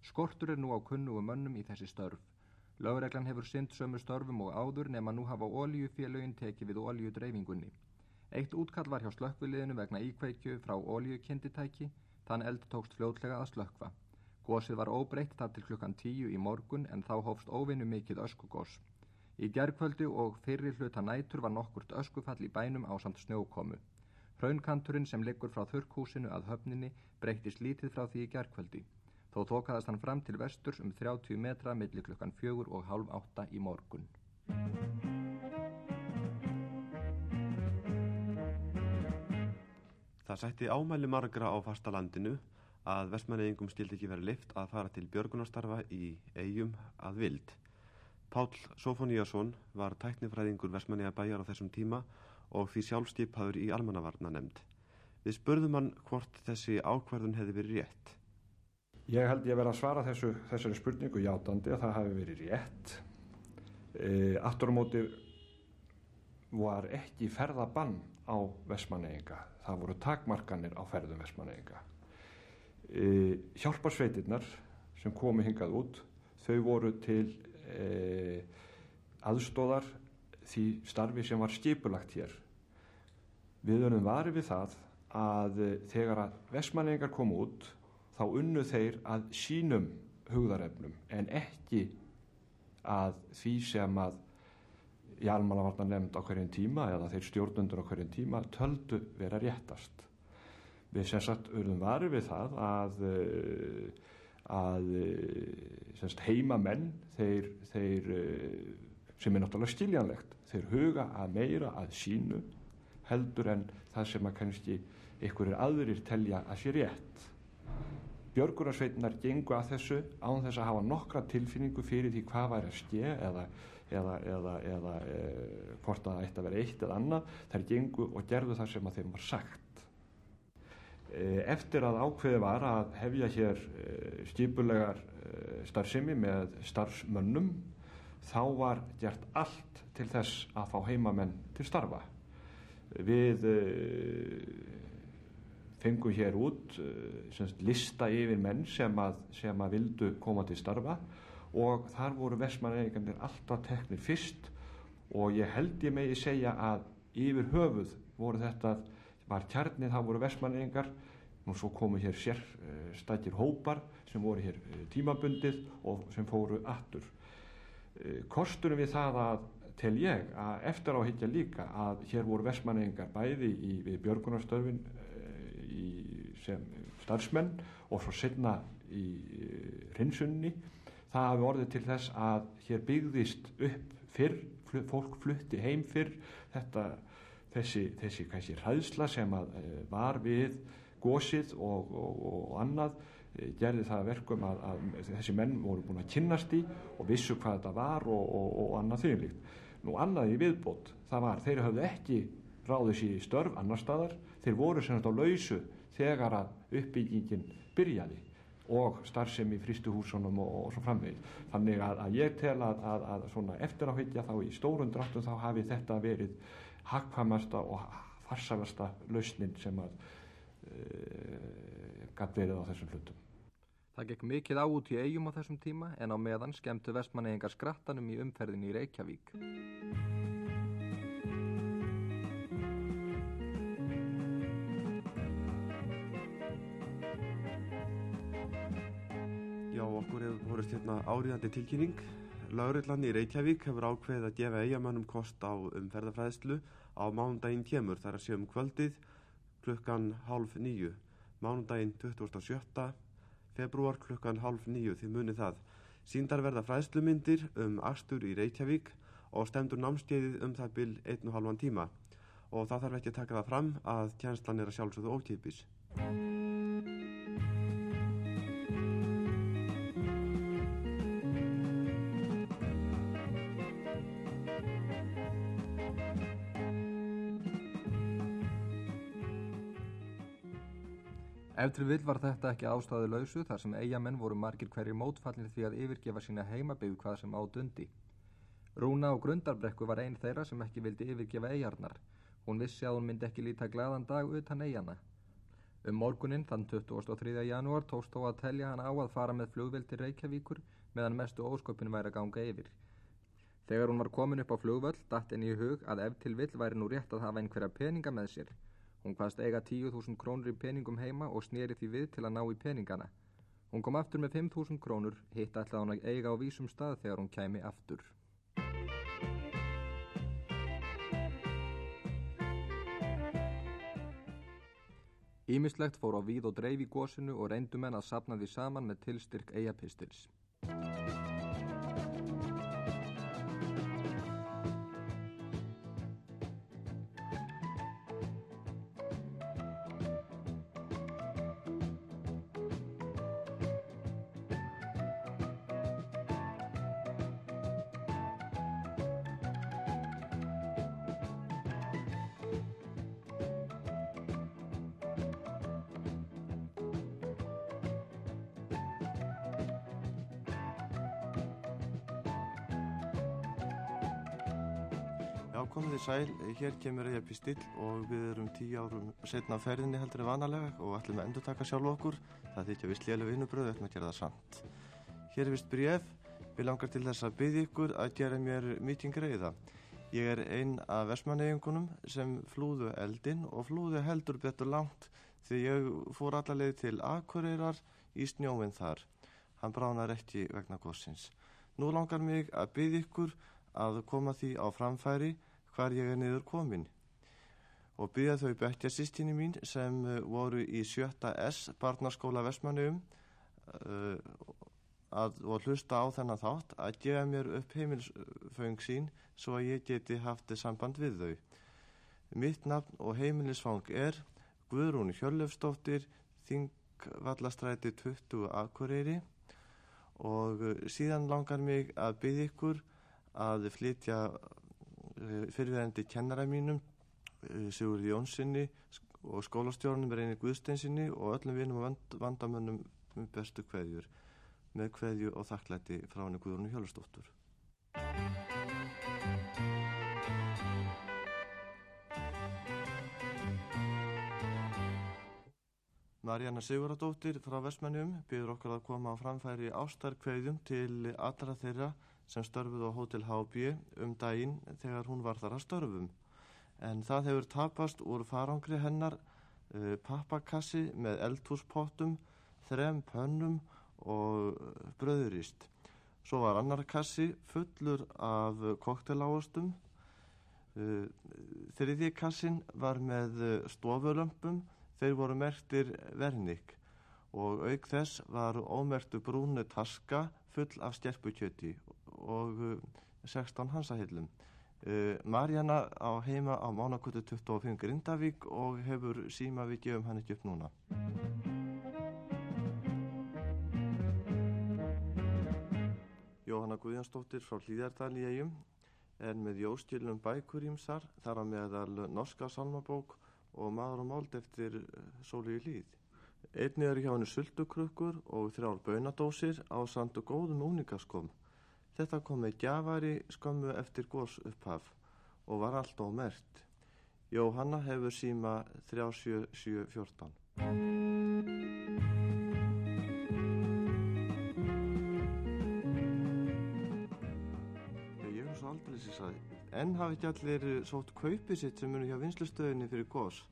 S2: Skortur er nú á kunnugum mönnum í þessi störf. Lögreglan hefur synd sömu störfum og áður nema nú hafa oljufélögin tekið við oljudreyfingunni. Eitt útkall var hjá slökkviliðinu vegna íkveikju frá oljukinditæki, þann eld tókst fljótlega að slökkva. Gósið var óbreytt þar til klukkan tíu í morgun en þá hófst óvinnu mikið öskugós. Í gerðkvöldu og fyrir hluta nætur var nokkurt öskufall í bænum á samt snjókomu. Hraunkanturinn sem liggur frá þurrkúsinu að höfninni breytist lítið frá því í gerðkvöldi. Þó tókaðast hann fram til vesturs um 30 metra millir klukkan fjögur og hálf átta í morgun.
S1: Það sætti ámæli margra á fastalandinu að vestmanneyingum stildi ekki verið lift að fara til björgunarstarfa í eigum að vild. Pál Sofoníasson var tæknifræðingur vestmanneyja bæjar á þessum tíma og því sjálfstýpaður í almannavarna nefnd. Við spurðum hann hvort þessi ákverðun hefði verið rétt.
S20: Ég held ég verið að svara þessu, þessari spurningu játandi að það hafi verið rétt. E, aftur á móti var ekki ferðabann á vestmanneyinga. Það voru takmarkanir á ferðum vestmanneyinga. E, hjálparsveitirnar sem komi hingað út, þau voru til e, aðstóðar því starfi sem var skipulagt hér. Við önum varið við það að þegar að vestmanneyingar kom út þá unnu þeir að sínum hugðarefnum en ekki að því sem að í almannavarna nefnd á hverjum tíma eða þeir stjórnundur á hverjum tíma töldu vera réttast. Við sem sagt urðum varið við það að, að sagt, heimamenn þeir, þeir sem er náttúrulega skiljanlegt þeir huga að meira að sínu heldur en það sem að kannski einhverjir aðrir telja að sé rétt. Björgunarsveitinar gengu að þessu án þess að hafa nokkra tilfinningu fyrir því hvað væri að ske eða, eða, eða, eða e, hvort að það ætti að vera eitt eða annað. Þær gengu og gerðu það sem að þeim var sagt. E, eftir að ákveði var að hefja hér e, skipulegar starfsemi með starfsmönnum þá var gert allt til þess að fá heimamenn til starfa. Við fengum hér út semst, lista yfir menn sem að, sem að vildu koma til starfa og þar voru vestmannegingarnir alltaf teknir fyrst og ég held ég megi segja að yfir höfuð voru þetta var kjarnið, það voru vestmannegingar og svo komu hér sérstækir hópar sem voru hér tímabundið og sem fóru aftur. Kosturum við það að tel ég að eftir á hittja líka að hér voru vestmannegingar bæði í, við björgunarstörfin sem starfsmenn og svo setna í hrinsunni það hafi orðið til þess að hér byggðist upp fyrr, fólk flutti heim fyrr þetta, þessi, þessi kannski hræðsla sem að var við gósið og, og, og annað gerði það verkum að, að þessi menn voru búin að kynnast í og vissu hvað þetta var og, og annað þýrlíkt. Nú annað í viðbót það var, þeir hafðu ekki ráðið sér í störf annar staðar, þeir voru sem þetta á lausu þegar að uppbyggingin byrjaði og starfsemi í fristuhúsunum og, og svo framvegið. Þannig að, að ég tel að, að, að eftir áhyggja þá í stórun dráttum þá hafi þetta verið hagkvæmasta og farsamasta lausnin sem að uh, gætt verið á þessum hlutum.
S2: Það gekk mikið á út í eigum á þessum tíma en á meðan skemmtu vestmannegingar skrattanum í umferðin í Reykjavík.
S1: Já, okkur hefur vorist hérna áriðandi tilkynning. Laurullan í Reykjavík hefur ákveðið að gefa eigamannum kost á umferðafræðslu á mánundaginn kemur þar að séum kvöldið klukkan hálf nýju. Mánundaginn 27. februar klukkan hálf nýju því muni það. Síndar verða fræðslumyndir um akstur í Reykjavík og stemdur námskeiðið um það byl einn og halvan tíma. Og það þarf ekki að taka það fram að tjenslan er að sjálfsögðu ókipis.
S2: Ef til vill var þetta ekki ástæðu lausu þar sem eigamenn voru margir hverjir mótfallir því að yfirgefa sína heimabygg hvað sem á dundi. Rúna og Grundarbrekku var einn þeirra sem ekki vildi yfirgefa eigarnar. Hún vissi að hún myndi ekki líta gladan dag utan eigana. Um morgunin þann 23. janúar tókst þó að telja hann á að fara með flugvill til Reykjavíkur meðan mestu ósköpun væri að ganga yfir. Þegar hún var komin upp á flugvöll datt henni í hug að ef til vill væri nú rétt að hafa einhverja peninga með sér. Hún hvaðst eiga 10.000 krónur í peningum heima og sneri því við til að ná í peningana. Hún kom aftur með 5.000 krónur, hitt ætlaði hún að eiga á vísum stað þegar hún kæmi aftur. Ímislegt fór á víð og dreif í gósinu og reyndu menn að sapna því saman með tilstyrk eigapistils.
S5: Hér kemur ég pistill og við erum tíu árum setna á ferðinni heldur en vanalega og ætlum að endur taka sjálf okkur. Það þykja vist lélega vinnubröð, við ætlum að gera það samt. Hér er vist bref, við langar til þess að byggja ykkur að gera mér mítjum greiða. Ég er einn af versmannegjungunum sem flúðu eldin og flúðu heldur betur langt því ég fór allarleið til Akureyrar í snjóminn þar. Hann bránar ekki vegna góðsins. Nú langar mig að byggja ykkur að koma því á framfæri hvar ég er niður komin og byggja þau bettja sýstinni mín sem uh, voru í sjötta S barnaskóla Vestmannum uh, að, og hlusta á þennan þátt að gefa mér upp heimilisföng sín svo að ég geti haft samband við þau. Mitt nafn og heimilisfang er Guðrún Hjörlefsdóttir, Þingvallastræti 20 Akureyri og uh, síðan langar mig að byggja ykkur að flytja fyrirverðandi kennara mínum Sigurði Jónssoni og skólastjórnum Reyni Guðsteinsinni og öllum vinum og vand, vandamönnum bestu kveðjur með kveðju og þakklæti frá henni Guðrúnu Hjólastóttur Marjana Siguradóttir frá Vestmannjum byrður okkur að koma á framfæri ástarkveðjum til allra þeirra sem störfuð á Hotel HB um daginn þegar hún var þar að störfum. En það hefur tapast úr farangri hennar uh, pappakassi með eldhúspottum, þrem pönnum og bröðurist. Svo var annar kassi fullur af kokteláastum. Uh, þriði kassin var með stofulömpum, þeir voru mertir vernik og auk þess var ómertu brúnu taska full af stjerpukjöti og 16 hansahillum. Uh, Marjana á heima á Mánakutu 25 Grindavík og hefur síma við gefum hann ekki upp núna. Jóhanna Guðjansdóttir frá Hlýðardal í eigum en með jóskilum bækur ímsar þar á meðal norska salmabók og maður og máld eftir sóli í hlýð. Einni eru hjá henni sultukrukkur og þrjár bönadósir á sandu góðum úningaskom. Þetta kom með gjafari skömmu eftir górs upphaf og var allt ómert. Jóhanna hefur síma 37714. Ég er svo aldrei þess að enn hafi ekki allir sótt kaupið sitt sem munu hjá vinslustöðinni fyrir gós.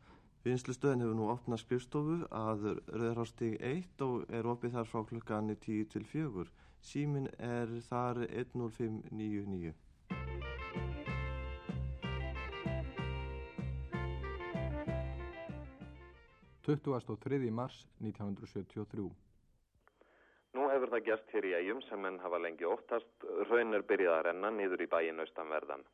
S5: Vinslustöðin hefur nú opnað skrifstofu að Rauðarárstíg 1 og er opið þar frá klukkan 10 til 4. Símin er þar 10599.
S2: 23. mars 1973
S21: Nú hefur það gerst hér í eigum sem menn hafa lengi óttast, raun er byrjað að renna niður í bæin austanverðan.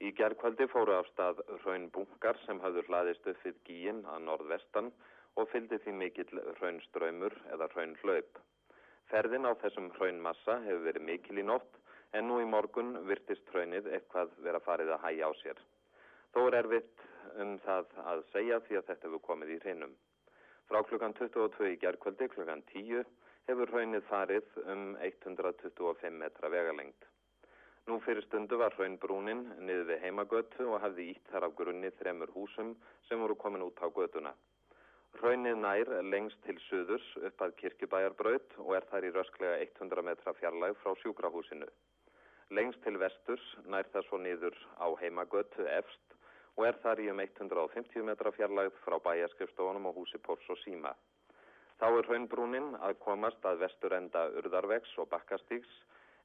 S21: Í gerðkvöldi fóru af stað raun bunkar sem hafður hlaðist upp við gíin að norðvestan og fylgdi því mikill raunströymur eða raunhlaup. Ferðin á þessum raunmassa hefur verið mikil í nótt en nú í morgun virtist raunnið eitthvað vera farið að hægja á sér. Þó er erfitt um það að segja því að þetta hefur komið í hrinum. Frá klukkan 22 í gerðkvöldi klukkan 10 hefur raunnið farið um 125 metra vegalengt. Nú fyrir stundu var raunbrúnin niður við heimagötu og hafði ítt þar af grunni þremur húsum sem voru komin út á götuna. Raunnið nær lengst til suðurs upp að kirkjubæjarbraut og er þar í rösklega 100 metra fjarlæg frá sjúkrahúsinu. Lengst til vesturs nær það svo niður á heimagötu efst og er þar í um 150 metra fjarlægð frá bæjarskrifstofunum og húsi Pórs og Síma. Þá er raunbrúnin að komast að vestur enda urðarvegs og bakkastíks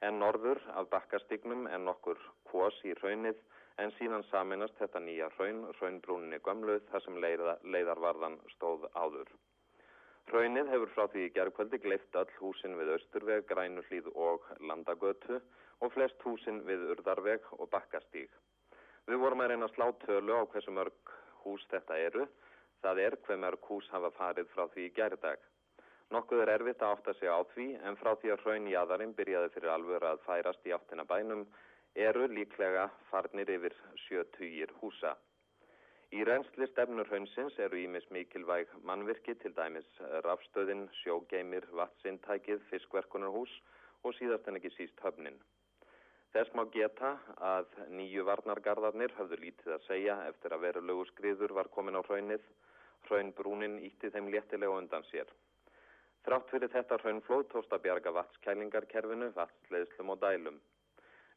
S21: en norður af bakkastíknum en nokkur kvos í raunnið en síðan saminast þetta nýja raun, raunbrúninni gömlu þar sem leiða, leiðarvarðan stóð áður. Raunnið hefur frá því í gerðkvöldi gleift öll húsin við austurveg, grænuhlýð og landagötu og flest húsin við urðarveg og bakkastík. Við vorum að reyna að slá tölu á hversu mörg hús þetta eru. Það er hver mörg hús hafa farið frá því í gerðdag. Nokkuð er erfitt að átta sig á því en frá því að hraun í aðarinn byrjaði fyrir alvöru að færast í áttina bænum eru líklega farnir yfir sjötugir húsa. Í reynsli stefnur haunsins eru ímis mikilvæg mannvirki til dæmis rafstöðin, sjógeimir, vatsintækið, fiskverkunarhús og síðast en ekki síst höfnin. Þess má geta að nýju varnargarðarnir höfðu lítið að segja eftir að verulegu skriður var komin á hraunið. Hraunbrúnin ítti þeim léttilega undan sér. Þrátt fyrir þetta hraunflóð tósta bjarga vatskælingarkerfinu, vatsleiðslum og dælum.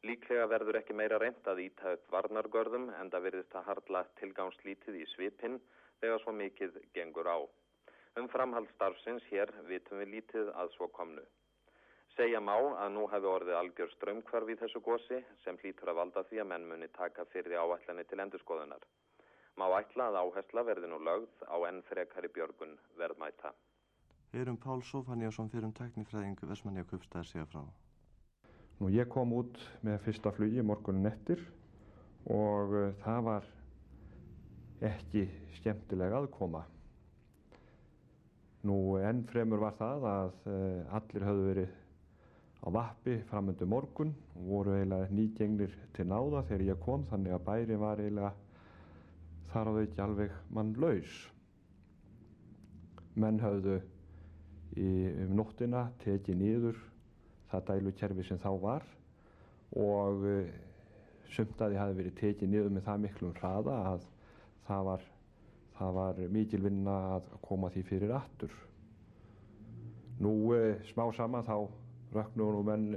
S21: Líklega verður ekki meira reynd að íta upp varnargörðum en það verðist að hardla tilgangslítið í svipinn þegar svo mikið gengur á. Um framhald starfsins hér vitum við lítið að svo komnu. Segja má að nú hefur orðið algjör strömmkvarf í þessu gósi sem hlýtur að valda því að menn muni taka fyrir áætlanir til endurskoðunar. Má ætla að áhersla verði nú lögð á enn frekari björgun verðmæta.
S5: Erum Pál Sofaníasson fyrir um teknifræðingu kupstaði segja frá.
S20: Nú ég kom út með fyrsta flugi morgunin eftir og uh, það var ekki skemmtilega aðkoma. Nú enn fremur var það að uh, allir höfðu verið á vappi framöndu morgun og voru eiginlega nýgengnir til náða þegar ég kom þannig að bæri var eiginlega þar á þau ekki alveg mann laus. Menn höfðu í um nóttina tekið nýður það dælukerfi sem þá var og uh, sumtaði hafi verið tekið nýður með það miklum hraða að það var, það var mikil vinna að koma því fyrir aftur. Nú uh, smá saman þá vöknuðu menn,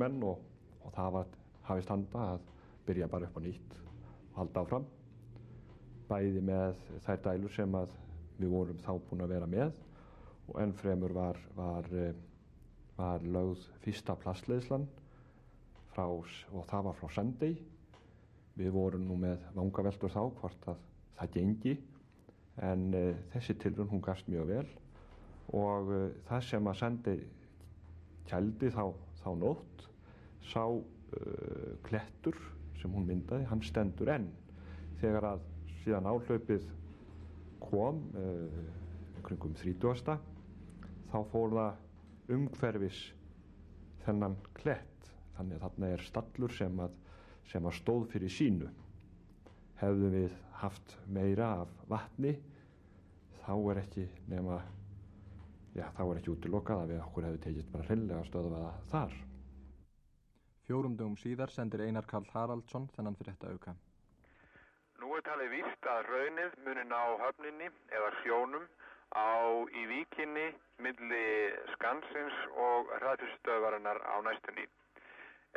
S20: menn og, og það var hafist handa að byrja bara upp á nýtt og halda áfram. Bæði með þær dælur sem við vorum þá búin að vera með og enn fremur var, var, eh, var lögð fyrsta plastleðslan frá, og það var frá Sunday. Við vorum nú með vangaveldur þá hvort að það gengi en uh, þessi tilrun hún gafst mjög vel og uh, það sem að Sunday kældi þá, þá nótt sá uh, klettur sem hún myndaði, hann stendur enn þegar að síðan áhlaupið kom uh, kringum 30. þá fór það umhverfis þennan klett þannig að þarna er stallur sem að, sem að stóð fyrir sínu hefðum við haft meira af vatni þá er ekki nema já, þá er ekki útilokað að við okkur hefur tekist bara hreinlega stöðvaða þar.
S2: Fjórum dögum síðar sendir Einar Karl Haraldsson þennan fyrir þetta auka.
S21: Nú er
S22: talið víst að raunnið muni ná höfninni eða sjónum á í víkinni milli skansins og hraðfyrstöðvarinnar á næstunni.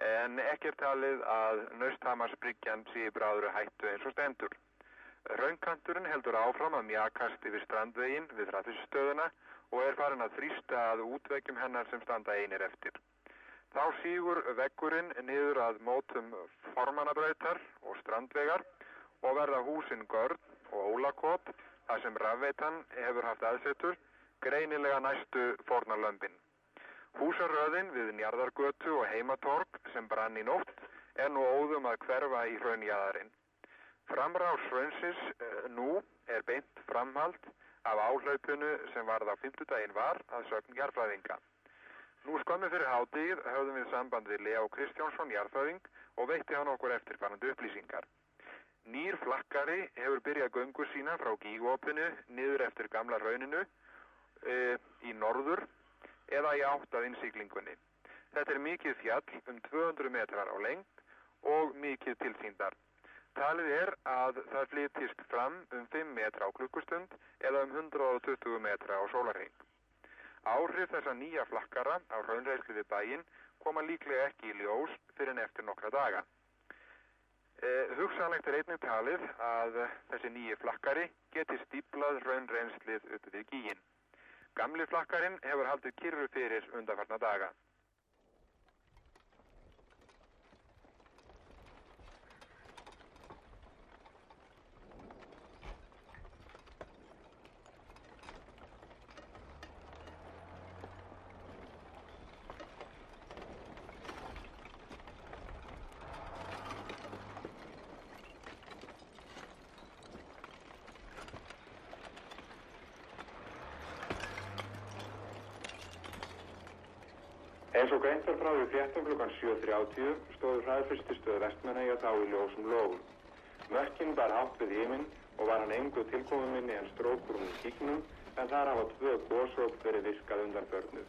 S22: En ekki er talið að naustamarsbryggjan sé bráður hættu eins og stendur. Raunkanturinn heldur áfram að mjakast yfir strandveginn við hraðfyrstöðuna og er farin að þrýsta að útvegjum hennar sem standa einir eftir. Þá sígur veggurinn niður að mótum formannabrautar og strandvegar og verða húsin Görn og Ólakop, þar sem rafveitan hefur haft aðsetur, greinilega næstu fornarlömpin. Húsaröðin við Njarðargötu og Heimatorg sem brann í nótt er nú óðum að hverfa í hraunjæðarinn. Framrás hraunsins uh, nú er beint framhald af áhlaupinu sem varð á fymtudaginn var að sögn jarfræðinga. Nú skömmu fyrir hátíð höfðum við samband við Leo Kristjánsson jarfræðing og veitti hann okkur eftirfannandi upplýsingar. Nýr flakkari hefur byrjað göngu sína frá gígópinu niður eftir gamla rauninu uh, í norður eða í átt af innsiklingunni. Þetta er mikið fjall um 200 metrar á lengt og mikið tilsýndar. Talið er að það flytist fram um 5 metra á klukkustund eða um 120 metra á sólarheng. Áhrif þessa nýja flakkara á raunreyslu við bæinn koma líklega ekki í ljós fyrir en eftir nokkra daga. Eh, hugsanlegt er einnig talið að þessi nýji flakkari geti stíplað raunreynslið upp við gíin. Gamli flakkarinn hefur haldið kyrru fyrir undarfarna daga. Eins og greint var frá við fréttum klukkan 7.30 stóðu hraðfyrstistöðu vestmennægja þá í ljósum lógum. Mökkinn bar hátt við híminn og var hann engu tilkomuminni en strókur um kíknum en þar hafa tvö gósróp verið virkað undan börnuð.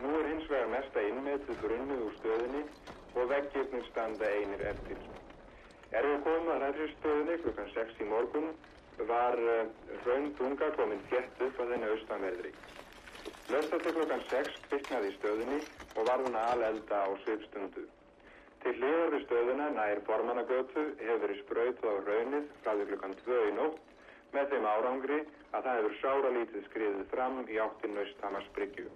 S22: Nú er hins vegar mesta innmetið brunnuð úr stöðinni og veggirnir standa einir eftir. Er við komum að hraðfyrstistöðinni klukkan 6 í morgun var uh, raun dunga komin þétt upp að þenni austanverðri. Til klokkan 6 kviknaði í stöðinni og var hún að elda á svipstundu. Til hliðar við stöðuna nær formannagötu hefur verið spröytuð á raunið frá því klokkan 2 í nótt með þeim árangri að það hefur sáralítið skriðið fram í áttin Nausthamars bryggju.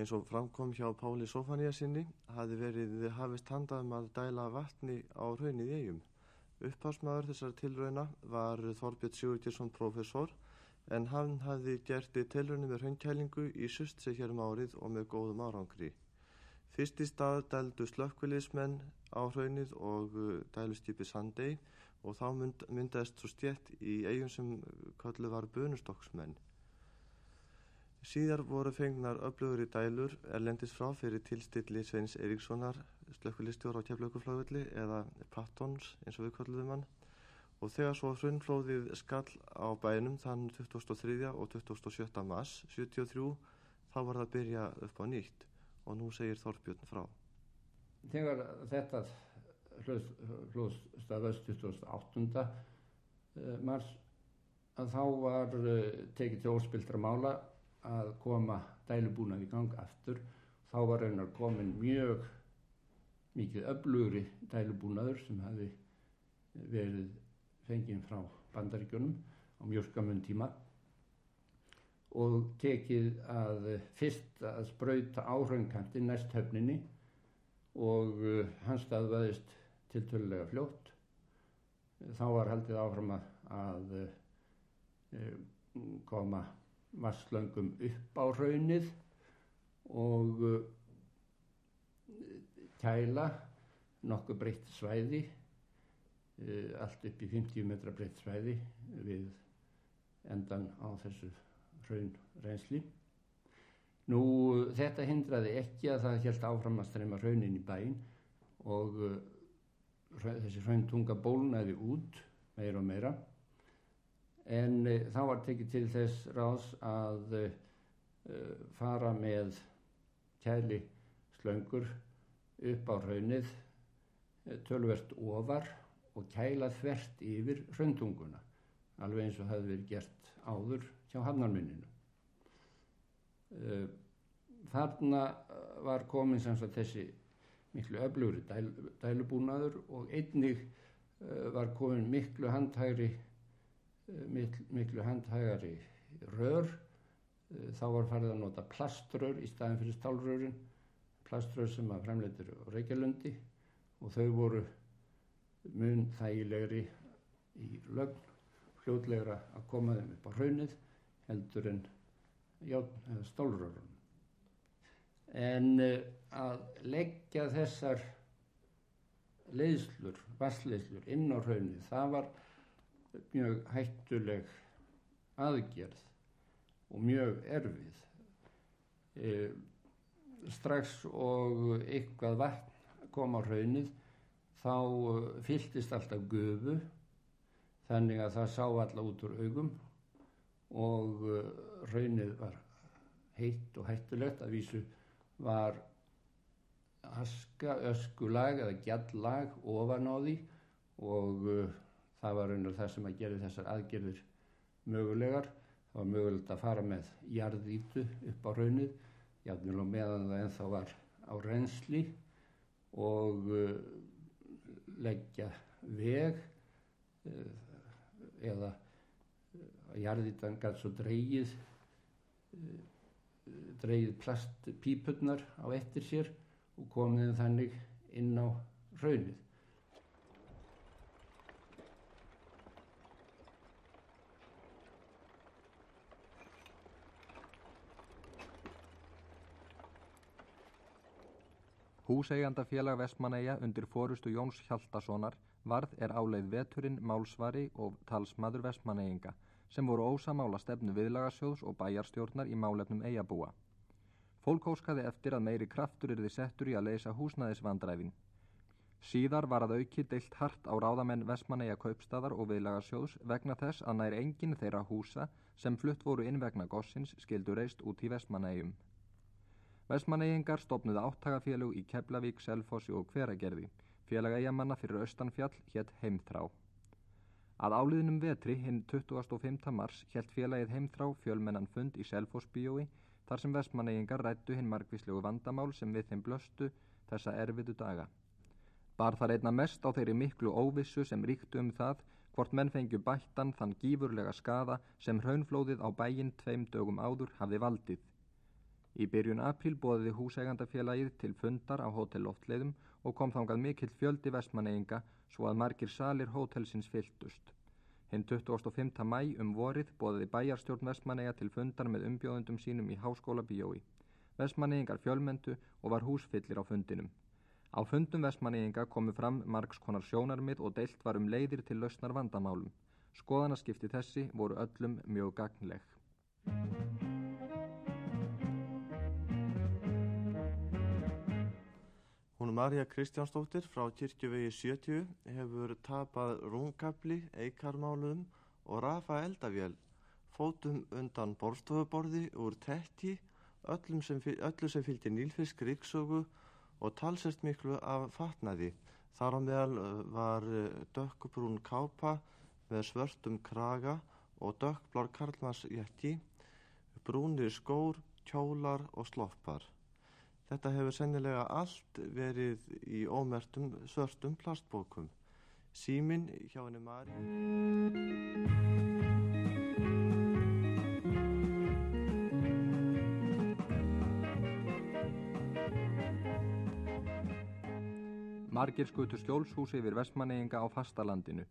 S5: Eins og framkom hjá Páli Sofaníasinni hafi verið hafist handað um að dæla vatni á raunnið í eigum. Upphásmaður þessar tilrauna var Þorbjörn Sigurgjersson professor en hann hafði gert tilraunum með raunkælingu í sustse hér um árið og með góðum árangri. Fyrst í stað dældu slökkviliðsmenn á raunnið og dælustýpi Sandey og þá mynd, myndaðist svo stjett í eigum sem kallu var bönustokksmenn. Síðar voru fengnar öflugur í dælur erlendis frá fyrir tilstilli Sveins Eiríkssonar, slökkulistjóra á keflauguflögulli eða Pattons eins og við kalluðum hann og þegar svo hrunflóðið skall á bænum þann 2003. og 27. mars 73 þá var það að byrja upp á nýtt og nú segir Þorbjörn frá.
S13: Þegar þetta hljóðstafast 28. mars að þá var tekið til óspildra mála að koma dælubúnað í gang aftur þá var raunar komin mjög mikið öflugri dælubúnaður sem hafi verið fengið frá bandaríkjunum á mjög skamun tíma og tekið að fyrst að spröyta áhraunkantinn næst höfninni og hans staðvaðist tiltölulega fljótt. Þá var haldið áfram að koma vasslöngum upp á raunnið og kæla nokkuð breytt svæði allt upp í 50 metra breytt svæði við endan á þessu raun reynsli nú þetta hindraði ekki að það held áfram að streyma raunin í bæin og uh, þessi hrauntunga bólnaði út meira og meira en uh, þá var tekið til þess ráðs að uh, fara með kæli slöngur upp á raunnið tölvert ofar og kæla þvert yfir hraundunguna alveg eins og hefði verið gert áður hjá hafnarminninu. Þarna var komin sem sagt þessi miklu öflugri dæl, dælubúnaður og einnig var komin miklu handhægri miklu, miklu handhægari rör þá var farið að nota plaströr í staðin fyrir stálrörin plaströr sem að fremleitur á Reykjalundi og þau voru mun þægilegri í lögn fljótlegra að koma þeim upp á hraunið heldur en stálrörun. En uh, að leggja þessar leiðslur, vassleiðslur inn á hraunið, það var mjög hættuleg aðgerð og mjög erfið. E, strax og eitthvað vatn kom á hraunið þá fylltist alltaf gufu þannig að það sá alla út úr augum og raunnið var heitt og hættulegt að vísu var aska, öskulag eða gjallag ofan á því og uh, það var raunir það sem að gera þessar aðgerðir mögulegar það var mögulegt að fara með jarðítu upp á raunnið jafnvel og meðan það ennþá var á reynsli og uh, leggja veg uh, eða að jarðítan gæti svo dreyið dreyið plastpípurnar á eftir sér og komið þannig inn á raunnið.
S2: Húseigandafélag Vestmanneia undir fórustu Jóns Hjaltasonar varð er áleið veturinn, málsvari og talsmaður Vestmanneinga sem voru ósamála stefnu viðlagasjóðs og bæjarstjórnar í málefnum eigabúa. Fólk óskaði eftir að meiri kraftur er þið settur í að leysa húsnæðisvandræfin. Síðar var að auki deilt hart á ráðamenn Vestmanneia kaupstæðar og viðlagasjóðs vegna þess að nær enginn þeirra húsa sem flutt voru inn vegna gossins skildu reist út í Vestmanneium. Vestmanneyingar stopnuði áttagafélug í Keflavík, Selfossi og Hveragerði. Félag eigamanna fyrir austanfjall hétt Heimþrá. Að áliðinum vetri hinn 25. mars helt félagið Heimþrá fjölmennan fund í Selfossbíói þar sem vestmanneyingar rættu hinn margvíslegu vandamál sem við þeim blöstu þessa erfiðu daga. Bar þar einna mest á þeirri miklu óvissu sem ríktu um það hvort menn fengju bættan þann gífurlega skada sem hraunflóðið á bæinn tveim dögum áður hafði valdið. Í byrjun apríl bóðiði húsegandafélagið til fundar á hótel Loftleiðum og kom þangað mikill fjöldi vestmanneyinga svo að margir salir hótelsins fylltust. Hinn 25. mæ um vorið bóðiði bæjarstjórn vestmanneyja til fundar með umbjóðundum sínum í háskóla bíói. Vestmanneyingar fjölmendu og var húsfyllir á fundinum. Á fundum vestmanneyinga komu fram margs konar sjónarmið og deilt var um leiðir til lausnar vandamálum. Skoðanaskipti þessi voru öllum mjög gagnleg.
S5: Marja Kristjánsdóttir frá Kirkjuvegi 70 hefur tapað rungkabli, eikarmálum og rafa eldavél, fótum undan borstofuborði úr tekki, sem, öllu sem fylgdi nýlfisk ríksögu og talsest miklu af fatnaði. Þar á meðal var dökkubrún kápa með svörtum kraga og dökkblár karlmarsjekki, brúnir skór, kjólar og sloppar. Þetta hefur sennilega allt verið í ómertum svörstum plastbókum. Símin hjá henni Mari.
S2: Margir skutu skjólshúsi yfir vestmanneyinga á fastalandinu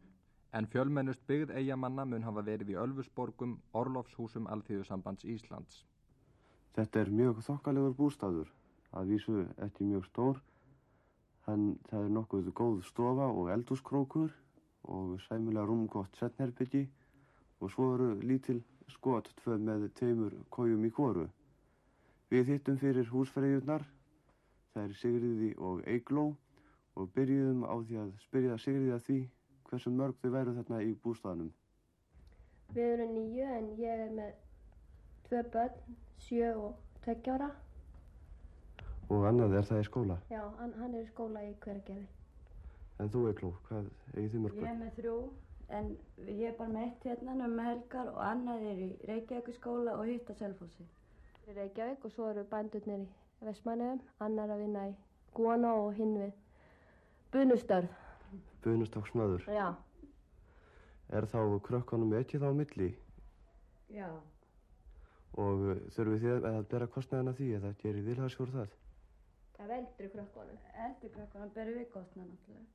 S2: en fjölmennust byggð eigamanna mun hafa verið í Ölfusborgum, Orlofshúsum Alþýðusambands Íslands.
S5: Þetta er mjög þokkalegur bústaður að vísu ekki mjög stór þann það er nokkuð góð stofa og eldúskrókur og sæmulega rúmgótt setnerbyggi og svo eru lítil skot tvö með teimur kójum í kóru. Við hittum fyrir húsferðjurnar, það er Sigriði og Eigló og byrjuðum á því að spyrja Sigriði að því hversu mörg þau væru þarna í bústaðanum.
S23: Við erum nýju en ég er með tvö börn, sjö og tveggjára.
S5: Og annað er það í skóla?
S23: Já, hann, hann er í skóla í hverjargerði.
S5: En þú Egló, hvað eigið þið mörg
S24: Ég er með þrjú, en ég er bara með eitt hérna um helgar og annað er í Reykjavík skóla og hitt á Selfossi.
S23: Í Reykjavík og svo eru bændurnir í Vestmanniðum, annar að vinna í Guana og hinn við Bunustörð.
S5: Bunustáksmaður.
S23: Já,
S5: Er þá krökkunum ekki þá á milli
S24: Já.
S5: og uh, þurfið þið að bera kostnæðina því eða gerir vilhaðsjór það?
S23: það er eldri krökkunum.
S24: Eldri krökkunum berum við kostna náttúrulega.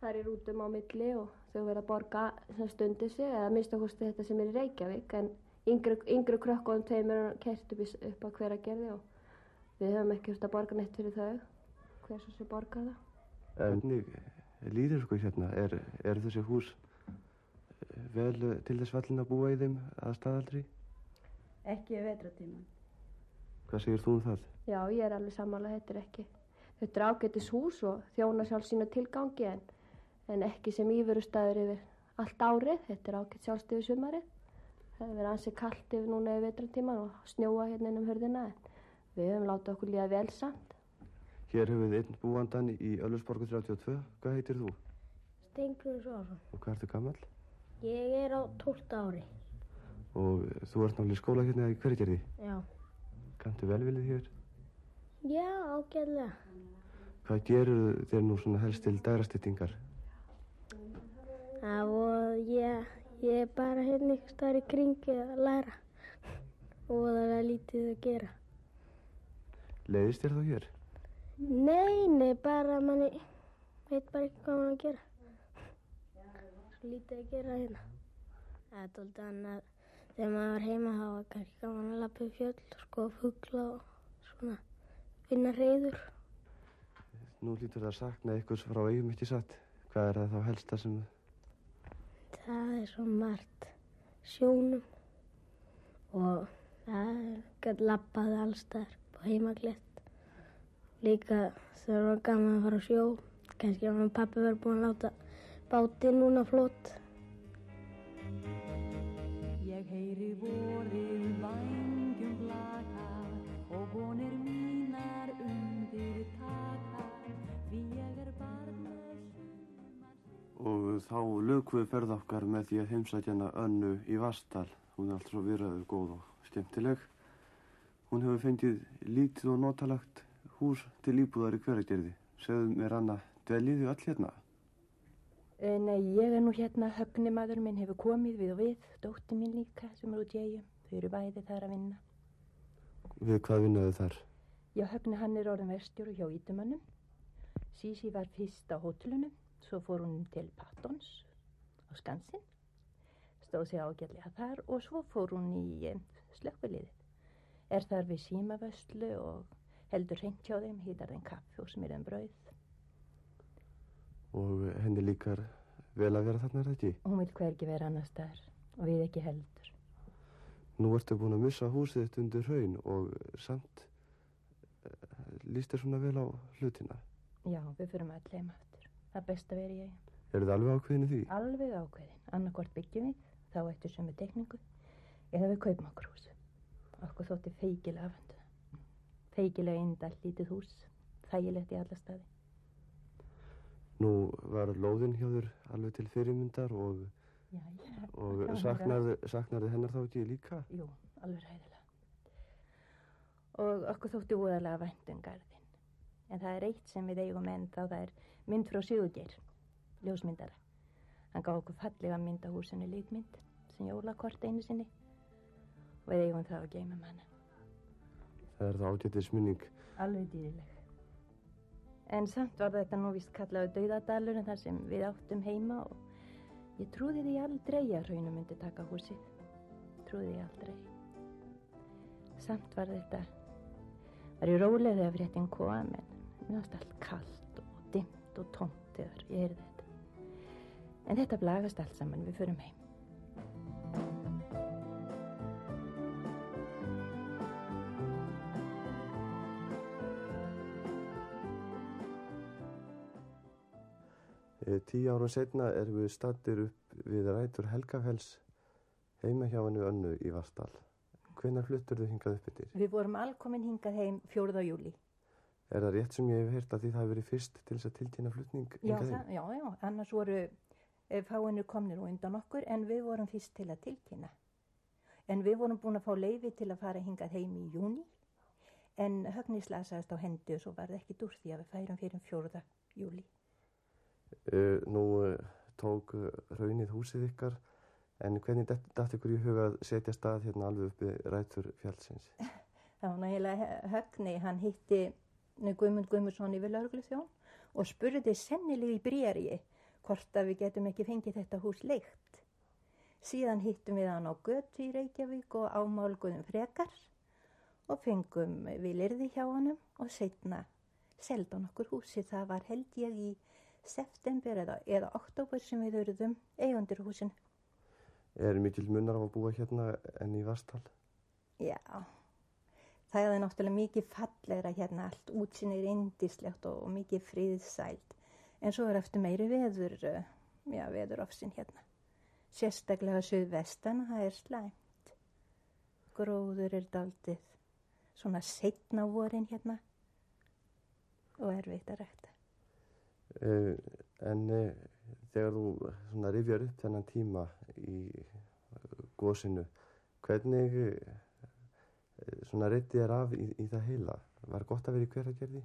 S23: Það er í rútum á milli og þau verða að borga sem stundir sig eða mista kosti þetta sem er í Reykjavík en yngri, yngri krökkunum teimur kert upp, í- upp á hver að gerði og við höfum ekki þurft að borga neitt fyrir þau. Hver sem borgar það?
S5: Hvernig líður ykkur hérna? Er, er þessi hús eh, vel til þess vallin að búa í þeim að staðaldri?
S24: Ekki við vetratíman.
S5: Hvað segir þú um það?
S23: Já, ég er alveg sammála, þetta er ekki. Þetta er ágættis hús og þjóna sjálf sína tilgangi en, en ekki sem íverustæður yfir allt árið. Þetta er ágætt sjálfst yfir sumarið. Það hefur verið ansið kallt yfir núna yfir vetratíman og snjóa hérna innum hörðina en við höfum látið okkur líða vel samt.
S5: Hér hefur við einn búandan í Ölfusborgu 32. Hvað heitir þú?
S25: Stengur Svarsson.
S5: Og hvað ertu gammal?
S25: Ég er á 12 ári.
S5: Og þú ert náttúrulega í skóla hérna í hverjargerði.
S25: Já.
S5: Kanntu velvilið hér?
S25: Já, ágæðlega.
S5: Hvað gerur þér nú svona helst til dærastyttingar?
S25: Það voru, ég, ég er bara hérna ykkur staðar í kringi að læra. Og það er lítið að gera.
S5: Leiðist þér þá hér?
S25: Nei, nei, bara manni veit bara ekki hvað maður að gera. Svo lítið að gera hérna. Það er doldið annað. Þegar maður var heima þá var kannski gaman að lappa upp fjöll og skoða fugla og svona finna reyður.
S5: Nú hlýtur það að sakna ykkur frá eigum ekki satt. Hvað er það þá helsta sem...
S25: Það er svo margt sjónum og það gæti lappaði allstaðar på heimaglett. Líka þegar var gaman að fara á sjó. Kannski að mamma og pappi verið búin að láta bátinn núna flott.
S26: Heyri vorið vængjum blaka og vonir mínar undir taka því ég er barn með
S5: Og þá lögum við ferð okkar með því að heimsækjana önnu í Vastal. Hún er alltaf svo virðaðu góð og skemmtileg. Hún hefur fengið lítið og notalagt hús til íbúðar í hverjargerði. Segðu mér Anna, dveljið þið all hérna?
S27: Nei, ég er nú hérna, högni maður minn hefur komið við og við, dótti mín líka sem er út í eigum, þau eru bæði þar að vinna.
S5: Við hvað vinnaðu þar?
S27: Já, högni hann er orðin verstjóru hjá Ítumannum, Sísi var fyrst á hótelunum, svo fór hún til Pattons á Skansin, stóð sig ágætlega þar og svo fór hún í eh, slökkviliðið. Er þar við símavöslu og heldur hreint hjá þeim, hýtar þeim kaffi og smirðum brauð.
S5: Og henni líkar vel að vera þarna er það ekki?
S27: Hún vil hvergi vera annar staðar og við ekki heldur.
S5: Nú ertu búin að missa húsið þitt undir hraun og samt eh, líst þér svona vel á hlutina.
S27: Já, við fyrum öll heim aftur. Það best að vera eigin.
S5: Er þið alveg ákveðinu því?
S27: Alveg ákveðin. Annarkvort byggjum við, þá eftir sömu tekningu, eða við kaupum okkur hús. Okkur þótti feikilega afandu. Feikilega indall lítið hús, þægilegt í alla staði.
S5: Nú var lóðin hjá þér alveg til fyrirmyndar og,
S27: Já, já.
S5: og saknarði, saknarði hennar þá ekki líka?
S27: Jú, alveg ræðilega. Og okkur þótti úðalega vænt um garðin. En það er eitt sem við eigum enn þá það er mynd frá Sigurgeir, ljósmyndara. Hann gaf okkur fallega mynd á húsinu lítmynd sem jólakort einu sinni og við eigum það að geymum hana.
S5: Það er það ágætið sminning.
S27: Alveg dýrileg. En samt var þetta nú vist kallaðu dauðadalurinn þar sem við áttum heima og ég trúði því aldrei að hraunum myndi taka húsið. Trúði því aldrei. Samt var þetta, var ég róleg þegar fréttin kom en mér varst allt kallt og dimmt og tómt þegar ég heyrði þetta. En þetta blagast allt saman, við förum heim.
S5: Tíu árum setna erum við stattir upp við rætur Helgafells heima hjá hennu önnu í Vastal. Hvenær fluttur þau hingað upp yfir?
S27: Við vorum alkomin hingað heim 4. júli.
S5: Er það rétt sem ég hef heyrt að því það hefur verið fyrst til þess að tilkynna flutning hingað
S27: það, já, já, annars voru eh, fáinir komnir og undan okkur en við vorum fyrst til að tilkynna. En við vorum búin að fá leifi til að fara hingað heim í júni en högni slasaðist á hendi og svo var það ekki úr því að við færum fyrir 4. júli.
S5: Nú tók raunið húsið ykkar en hvernig dætt ykkur í huga að setja stað hérna alveg uppi rætur fjallsins?
S27: Það var náttúrulega högni, hann hitti Guðmund Guðmundsson yfir laurugluþjón og spurði sennilega í brýjarið hvort að við getum ekki fengið þetta hús leikt. Síðan hittum við hann á götu í Reykjavík og ámálguðum frekar og fengum við lirði hjá honum og setna seldan okkur húsi. Það var held ég í september eða, eða oktober sem við auðvum eigundir húsinu.
S5: Er mikil munnar á að búa hérna enn í Vastal?
S27: Já, það er náttúrulega mikið fallegra hérna allt, útsinni er indislegt og, og mikið friðsælt. En svo er eftir meiri veður, eh, já, veðurofsin hérna. Sérstaklega suðvestan, það er slæmt. Gróður er daldið, svona setna vorin hérna og erfitt að rækta.
S5: Uh, en uh, þegar þú rifjar upp þennan tíma í gósinu, hvernig uh, svona reytið er af í, í það heila? Var gott að vera í hveragerði?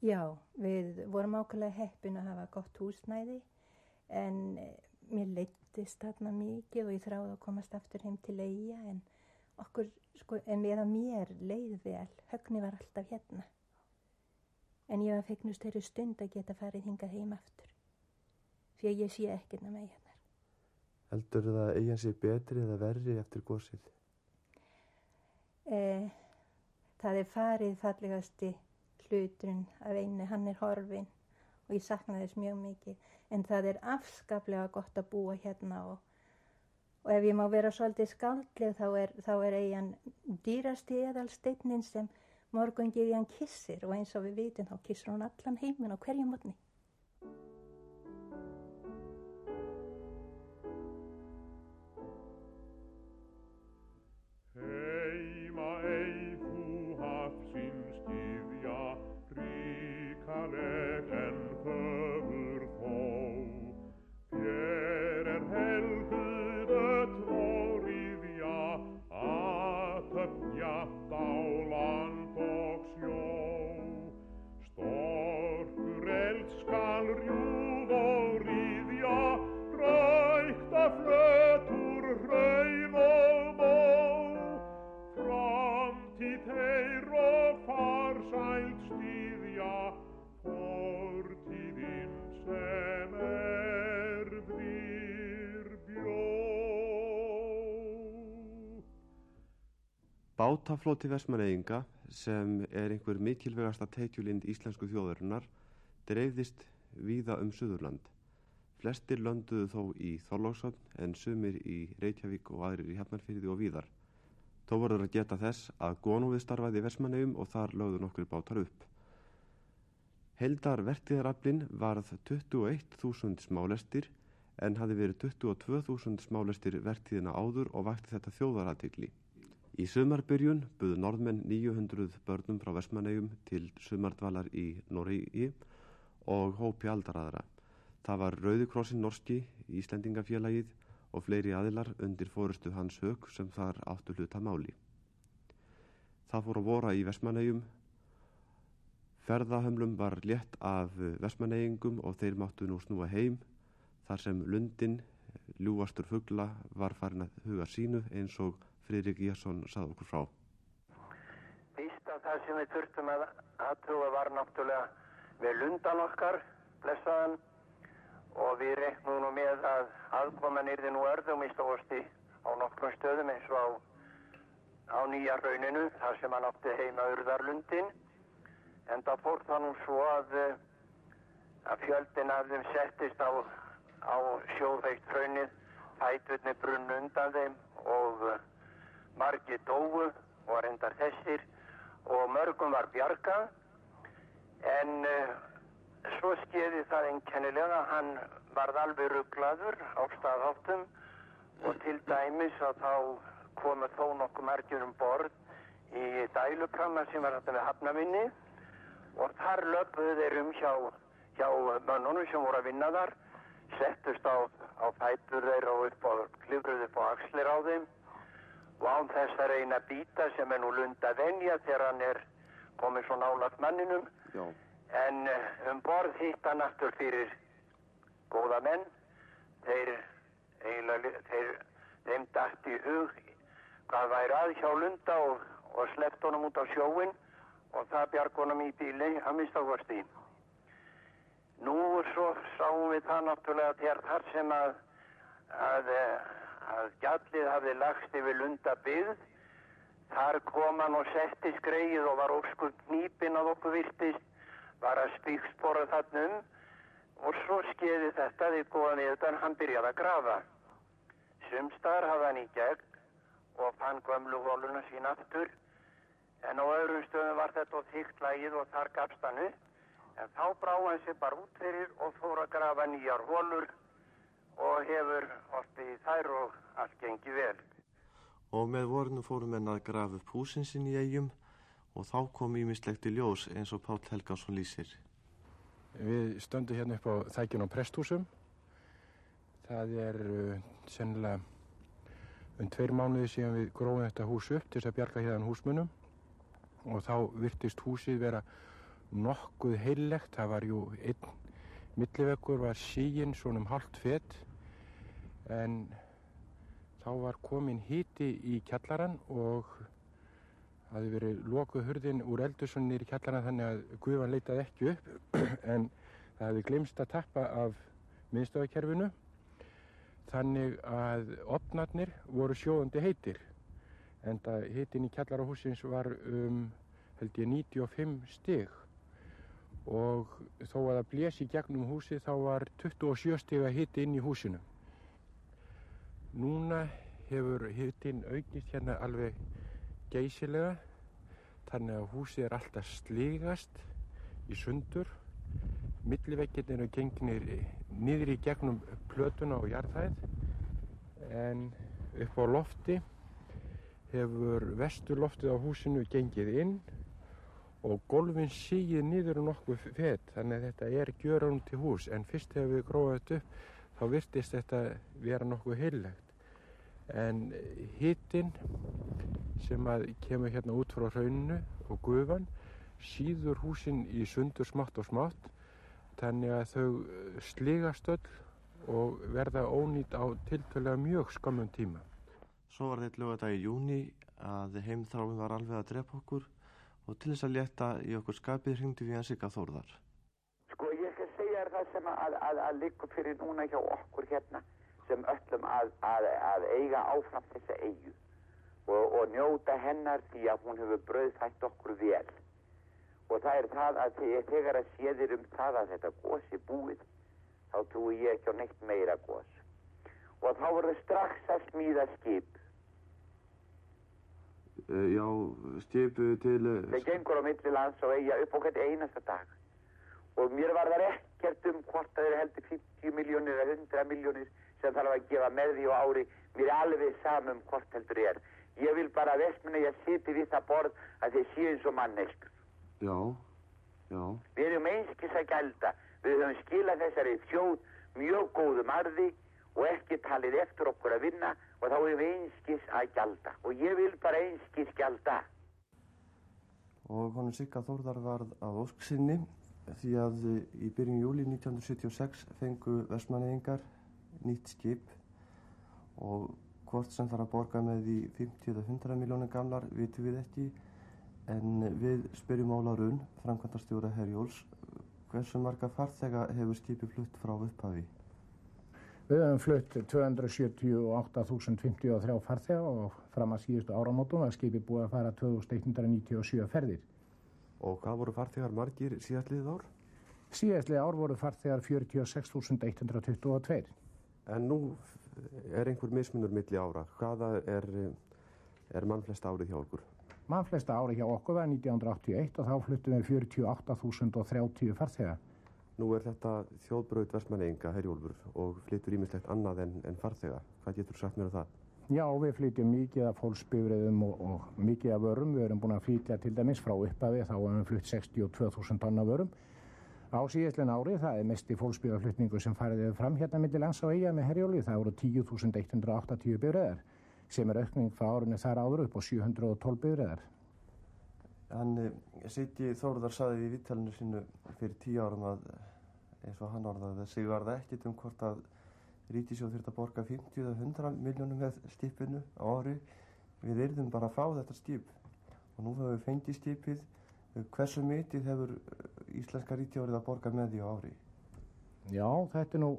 S27: Já, við vorum ákveðlega heppin að hafa gott húsnæði en mér leittist þarna mikið og ég þráði að komast aftur heim til eiga en okkur, sko, en með að mér leið vel, högni var alltaf hérna. En ég var fegnust þeirri stund að geta farið hingað heim aftur. Því að ég sé ekkert með mig hérna.
S5: Heldur það að eigin sé betri eða verri eftir gósið?
S27: Eh, það er farið fallegasti hluturinn af einu, hann er horfin og ég sakna þess mjög mikið. En það er afskaplega gott að búa hérna og, og ef ég má vera svolítið skaldleg þá er, er eigin dýrasti eðalsteinin sem morgun geði hann kissir og eins og við vitum þá kissur hann allan heiminn á hverju mótni.
S1: Bátaflóti Vestmaneyinga sem er einhver mikilvægasta teikjulind íslensku þjóðarinnar dreifðist víða um Suðurland. Flestir lönduðu þó í Þorlóksson en sumir í Reykjavík og aðrir í Hafnarfyrði og víðar. Þó voruður að geta þess að Gónúið starfaði í Vestmaneyjum og þar lögðu nokkur bátar upp. Heldar vertiðaraflin varð 21.000 smálestir en hafi verið 22.000 smálestir vertiðina áður og vakti þetta þjóðaratikli. Í sumarbyrjun buðu norðmenn 900 börnum frá Vestmaneyjum til sumardvalar í Noregi og hópi aldaraðra. Það var Rauðikrossin Norski, Íslendingafélagið og fleiri aðilar undir fórustu hans hög sem þar áttu hluta máli. Það fór að vora í Vestmaneyjum. Ferðahömlum var létt af Vestmaneyingum og þeir máttu nú snúa heim þar sem Lundin, ljúastur fuggla, var farin að huga sínu eins og Friðrik Jésson sað okkur frá.
S28: Fyrst af það sem við þurftum að aðtrúa var náttúrulega við lundan okkar, blessaðan, og við reknum nú með að aðkoman yrði nú örðum í stóðasti á nokkrum stöðum eins og á, á nýja rauninu, þar sem hann átti heima urðarlundin, en það fór það nú svo að, að fjöldin af þeim settist á, á sjóðveikt raunin, hætturni brunn undan þeim og margi dóu og reyndar þessir og mörgum var bjargað. En uh, svo skeiði það einkennilega, hann varð alveg rugglaður á staðháttum og til dæmis að þá komu þó nokkuð margir um borð í dælupranna sem var þetta með hafnavinni og þar löpuðu þeir um hjá, hjá mönnunum sem voru að vinna þar, settust á, á fætur þeir og klifruðu upp á axlir á þeim og án þess að reyna að býta sem er nú lunda venja þegar hann er komið svo nálagt manninum.
S5: Já.
S28: en eh, um borð hitt hann aftur fyrir góða menn. Þeir eiginlega þeir, þeim dætt í hug hvað væri að hjá lunda og, og sleppt honum út á sjóin og það bjarg honum í bíli að mista hvorsti nú svo sáum við það náttúrulega þér þar sem að að, eh, að gjallið hafði lagst yfir lunda byggð. Þar kom hann og setti skreið og var óskur knýpin að okkur virtist var að spíkspora þarna um. Og svo skeiði þetta því góðan þetta hann byrjaði að grafa. Sumstar hafði hann í gegn og fann gömlu hóluna sín aftur. En á öðrum stöðum var þetta á þygt lagið og þar gafst hann upp. En þá brá hann sér bara út fyrir og fór að grafa nýjar hólur og hefur orðið í þær og allt gengi vel
S5: Og með vorinu fórum enn að grafa upp húsin sinn í eigum og þá kom ímislegt í ljós eins og Páll Helgansson lýsir.
S29: Við stöndum hérna upp á þækjun á presthúsum. Það er uh, sennilega um tveir mánuði síðan við gróðum þetta hús upp til þess að bjarga hérna húsmunum og þá virtist húsið vera nokkuð heillegt. Það var jú einn milliveggur var síginn svona um halvt fett en þá var komin híti í kjallaran og það hefði verið lokuð hurðin úr eldursunni í kjallaran þannig að guðvan leitaði ekki upp. En það hefði glemst að tappa af miðstöðakerfinu þannig að opnarnir voru sjóðandi heitir. En það hitin í kjallarahúsins var um held ég 95 stig. Og þó að það blési gegnum húsi þá var 27 stig að hiti inn í húsinu Núna hefur hitin aukist hérna alveg geysilega þannig að húsið er alltaf sligast í sundur. Milliveggin eru gengnir niður í gegnum plötuna og jarðhæð en upp á lofti hefur vesturloftið á húsinu gengið inn og golfin sígið niður nokkuð fett þannig að þetta er gjörun til hús en fyrst hefur við gróðað upp þá virtist þetta vera nokkuð heillegt en hittinn sem kemur hérna út frá rauninu og gufan síður húsin í sundur smátt og smátt þannig að þau sligast öll og verða ónýtt á tiltölega mjög skamum tíma.
S5: Svo var þetta lögadag í júni að heimþráin var alveg að drepa okkur og til þess að leta í okkur skapið hringdi við hans ykkar þórðar.
S30: Sko ég skal segja þér það sem að, að, að liggur fyrir núna hjá okkur hérna sem öllum að, að eiga áfram þessa eigu og, og njóta hennar því að hún hefur brauðfætt okkur vel. Og það er það að þegar að séðir um það að þetta gósi búið þá trúi ég ekki á neitt meira gós og þá voru strax að smíða skip.
S5: Uh, já, skipu til... Uh,
S30: það gengur á milli lands og eiga upp okkar einasta dag. Og mér var það ekkert um hvort það er heldur 50 miljónir eða 100 miljónir sem þarf að gefa með því og ári. Mér alveg samum hvort heldur er. Ég vil bara vestmenni að sitja við það borð að þeir séu eins og manneskur
S5: Já, já.
S30: Við erum einskis að gælda. Við höfum skilað þessari þjóð mjög góðum arði og ekki talið eftir okkur að vinna og þá erum við einskis að gælda. Og ég vil bara einskis gælda.
S5: Og honum Sigga Þórðar varð að ósksinni því að í byrjun júli 1976 fengu vestmannegingar nýtt skip og hvort sem þarf að borga með því 50-100 miljónir gamlar vitum við ekki en við spyrjum Óla Runn, framkvæmdarstjóra Herjóls hversu marga farþega hefur skipið flutt frá upphafi?
S1: Við hefum flutt 278.053 farþega og fram að síðustu áramótum var skipið búið að fara 2197 ferðir.
S5: Og hvað voru farþegar margir síðastlið ár?
S1: Síðastlið ár voru farþegar 46.122.
S5: En nú er einhver mismunur milli ára. Hvaða er, er mannflesta árið hjá okkur?
S1: Mannflesta árið hjá okkur var 1981 og þá fluttum við 48.030 farþega. Nú er þetta þjóðbraut Vestmanneginga, Herjólfur, og flyttur ímislegt annað en, en farþega. Hvað getur sagt mér á það?
S29: Já, við flytjum mikið af fólksbifriðum og, og mikið af vörum. Við erum búin að flytja til dæmis frá upphafi, þá hefum við flytt 62.000 tonna vörum. Á síðastlun ári, það er mest í fólksbifraflutningu sem fariði fram hérna myndir lands á eiga með Herjóli. Það voru 10.180 bifriðar sem er aukning frá árinu þar áður upp á 712 bifriðar.
S5: Hann Siggi Þórðar saði í vittalinu sínu fyrir tíu árum að eins og hann orðaði að það ekkit um hvort að Ríkisjóð þurft að borga 50 eða 100 miljónum með skipinu á ári. Við erum bara fá þetta skip og nú höfum við fengið skipið. Hversu mitið hefur Íslenska ríkjórið að borga með því á ári?
S29: Já, þetta er nú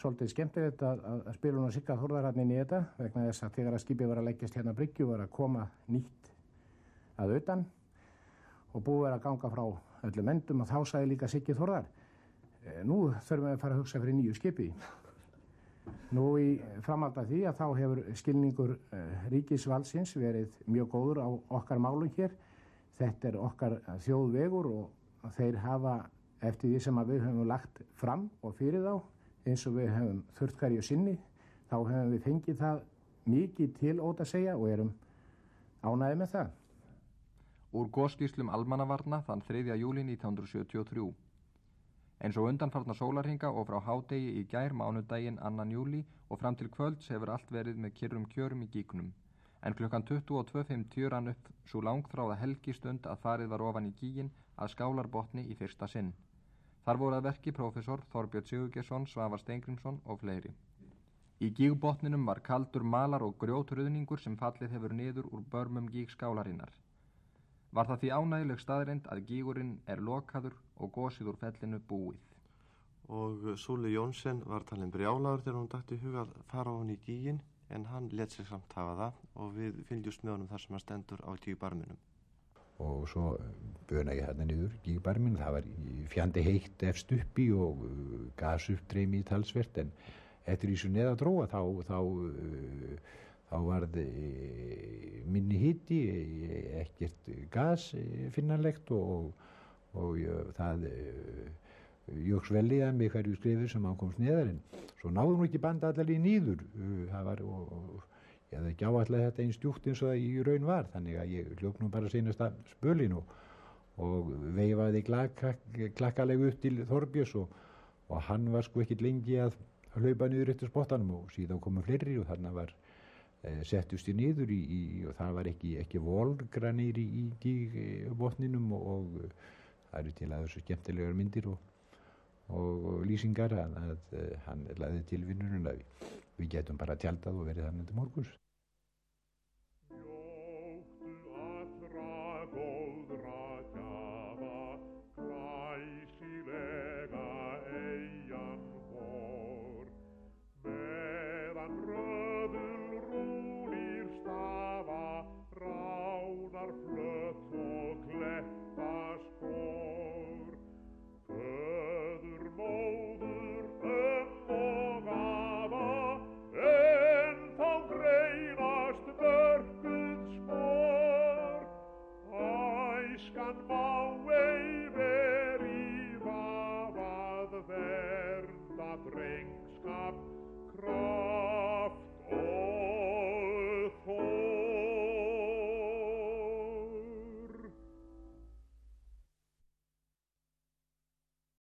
S29: svolítið skemmtilegt að, að, hún og sigga þorðararnin í þetta vegna þess að þegar að skipið var að leggjast hérna bryggju var að koma nýtt að utan og búið að ganga frá öllum endum og þá sagði líka Siggi Þorðar e, nú þurfum við að fara að hugsa fyrir nýju skipi nú í framhald af því að þá hefur skilningur e, ríkisvalsins verið mjög góður á okkar málum hér þetta er okkar þjóðvegur og þeir hafa eftir því sem við höfum lagt fram og fyrir þá eins og við höfum þurft hverju sinni þá höfum við fengið það mikið til óta að segja og erum ánæðið með það.
S2: Úr góðskýrslum almannavarna þann 3. júli 1973. Eins og undanfarnar sólarhinga og frá hádegi í gær mánudaginn annan júli og fram til kvölds hefur allt verið með kyrrum kjörum í gíknum. En klukkan 22.50 rann upp svo langþráða helgistund að farið var ofan í gígin að skálarbotni í fyrsta sinn. Þar voru að verki prófessor Þorbjörn Sigurgesson, Svavar Steingrimsson og fleiri. Í gígbotninum var kaldur malar og grjótruðningur sem fallið hefur niður úr börmum gígskálarinnar. Var það því ánægileg staðrind að gígurinn er lokaður og gósið úr fellinu búið.
S5: Og Súli Jónsson var talin brjálaður þegar hún dætti hugað fara á hann í gígin en hann let sér samt hafa það og við fylgjumst með honum þar sem hann stendur á gígbarminum
S31: og svo böna ég hérna niður gígbarmin, það var fjandi heitt efst uppi og uh, gasuppdreimi í talsvert en eftir því sem neða dróa þá þá, uh, þá var minni hitti ekkert gas finnanlegt og, og uh, það jöks vel í það með hverju skrifir sem ákomst neðar en svo náðum við ekki banda allar í nýður það var og, og ég hafði ekki áallega þetta einn stjúkt eins og það í raun var þannig að ég hljók nú bara sínast að spölin og, og veifaði klakkalegu upp til Þorbjörns og, og hann var sko ekkit lengi að hlaupa niður eftir spottanum og síðan komu fleiri og þannig var e, settust í niður í, í, og það var ekki, ekki volgranir í, í botninum og, og það eru til að þessu skemmtilegar myndir og og lýsingar að, að hann laði til vinnunum að við, við getum bara tjaldað og verið þannig til morgus.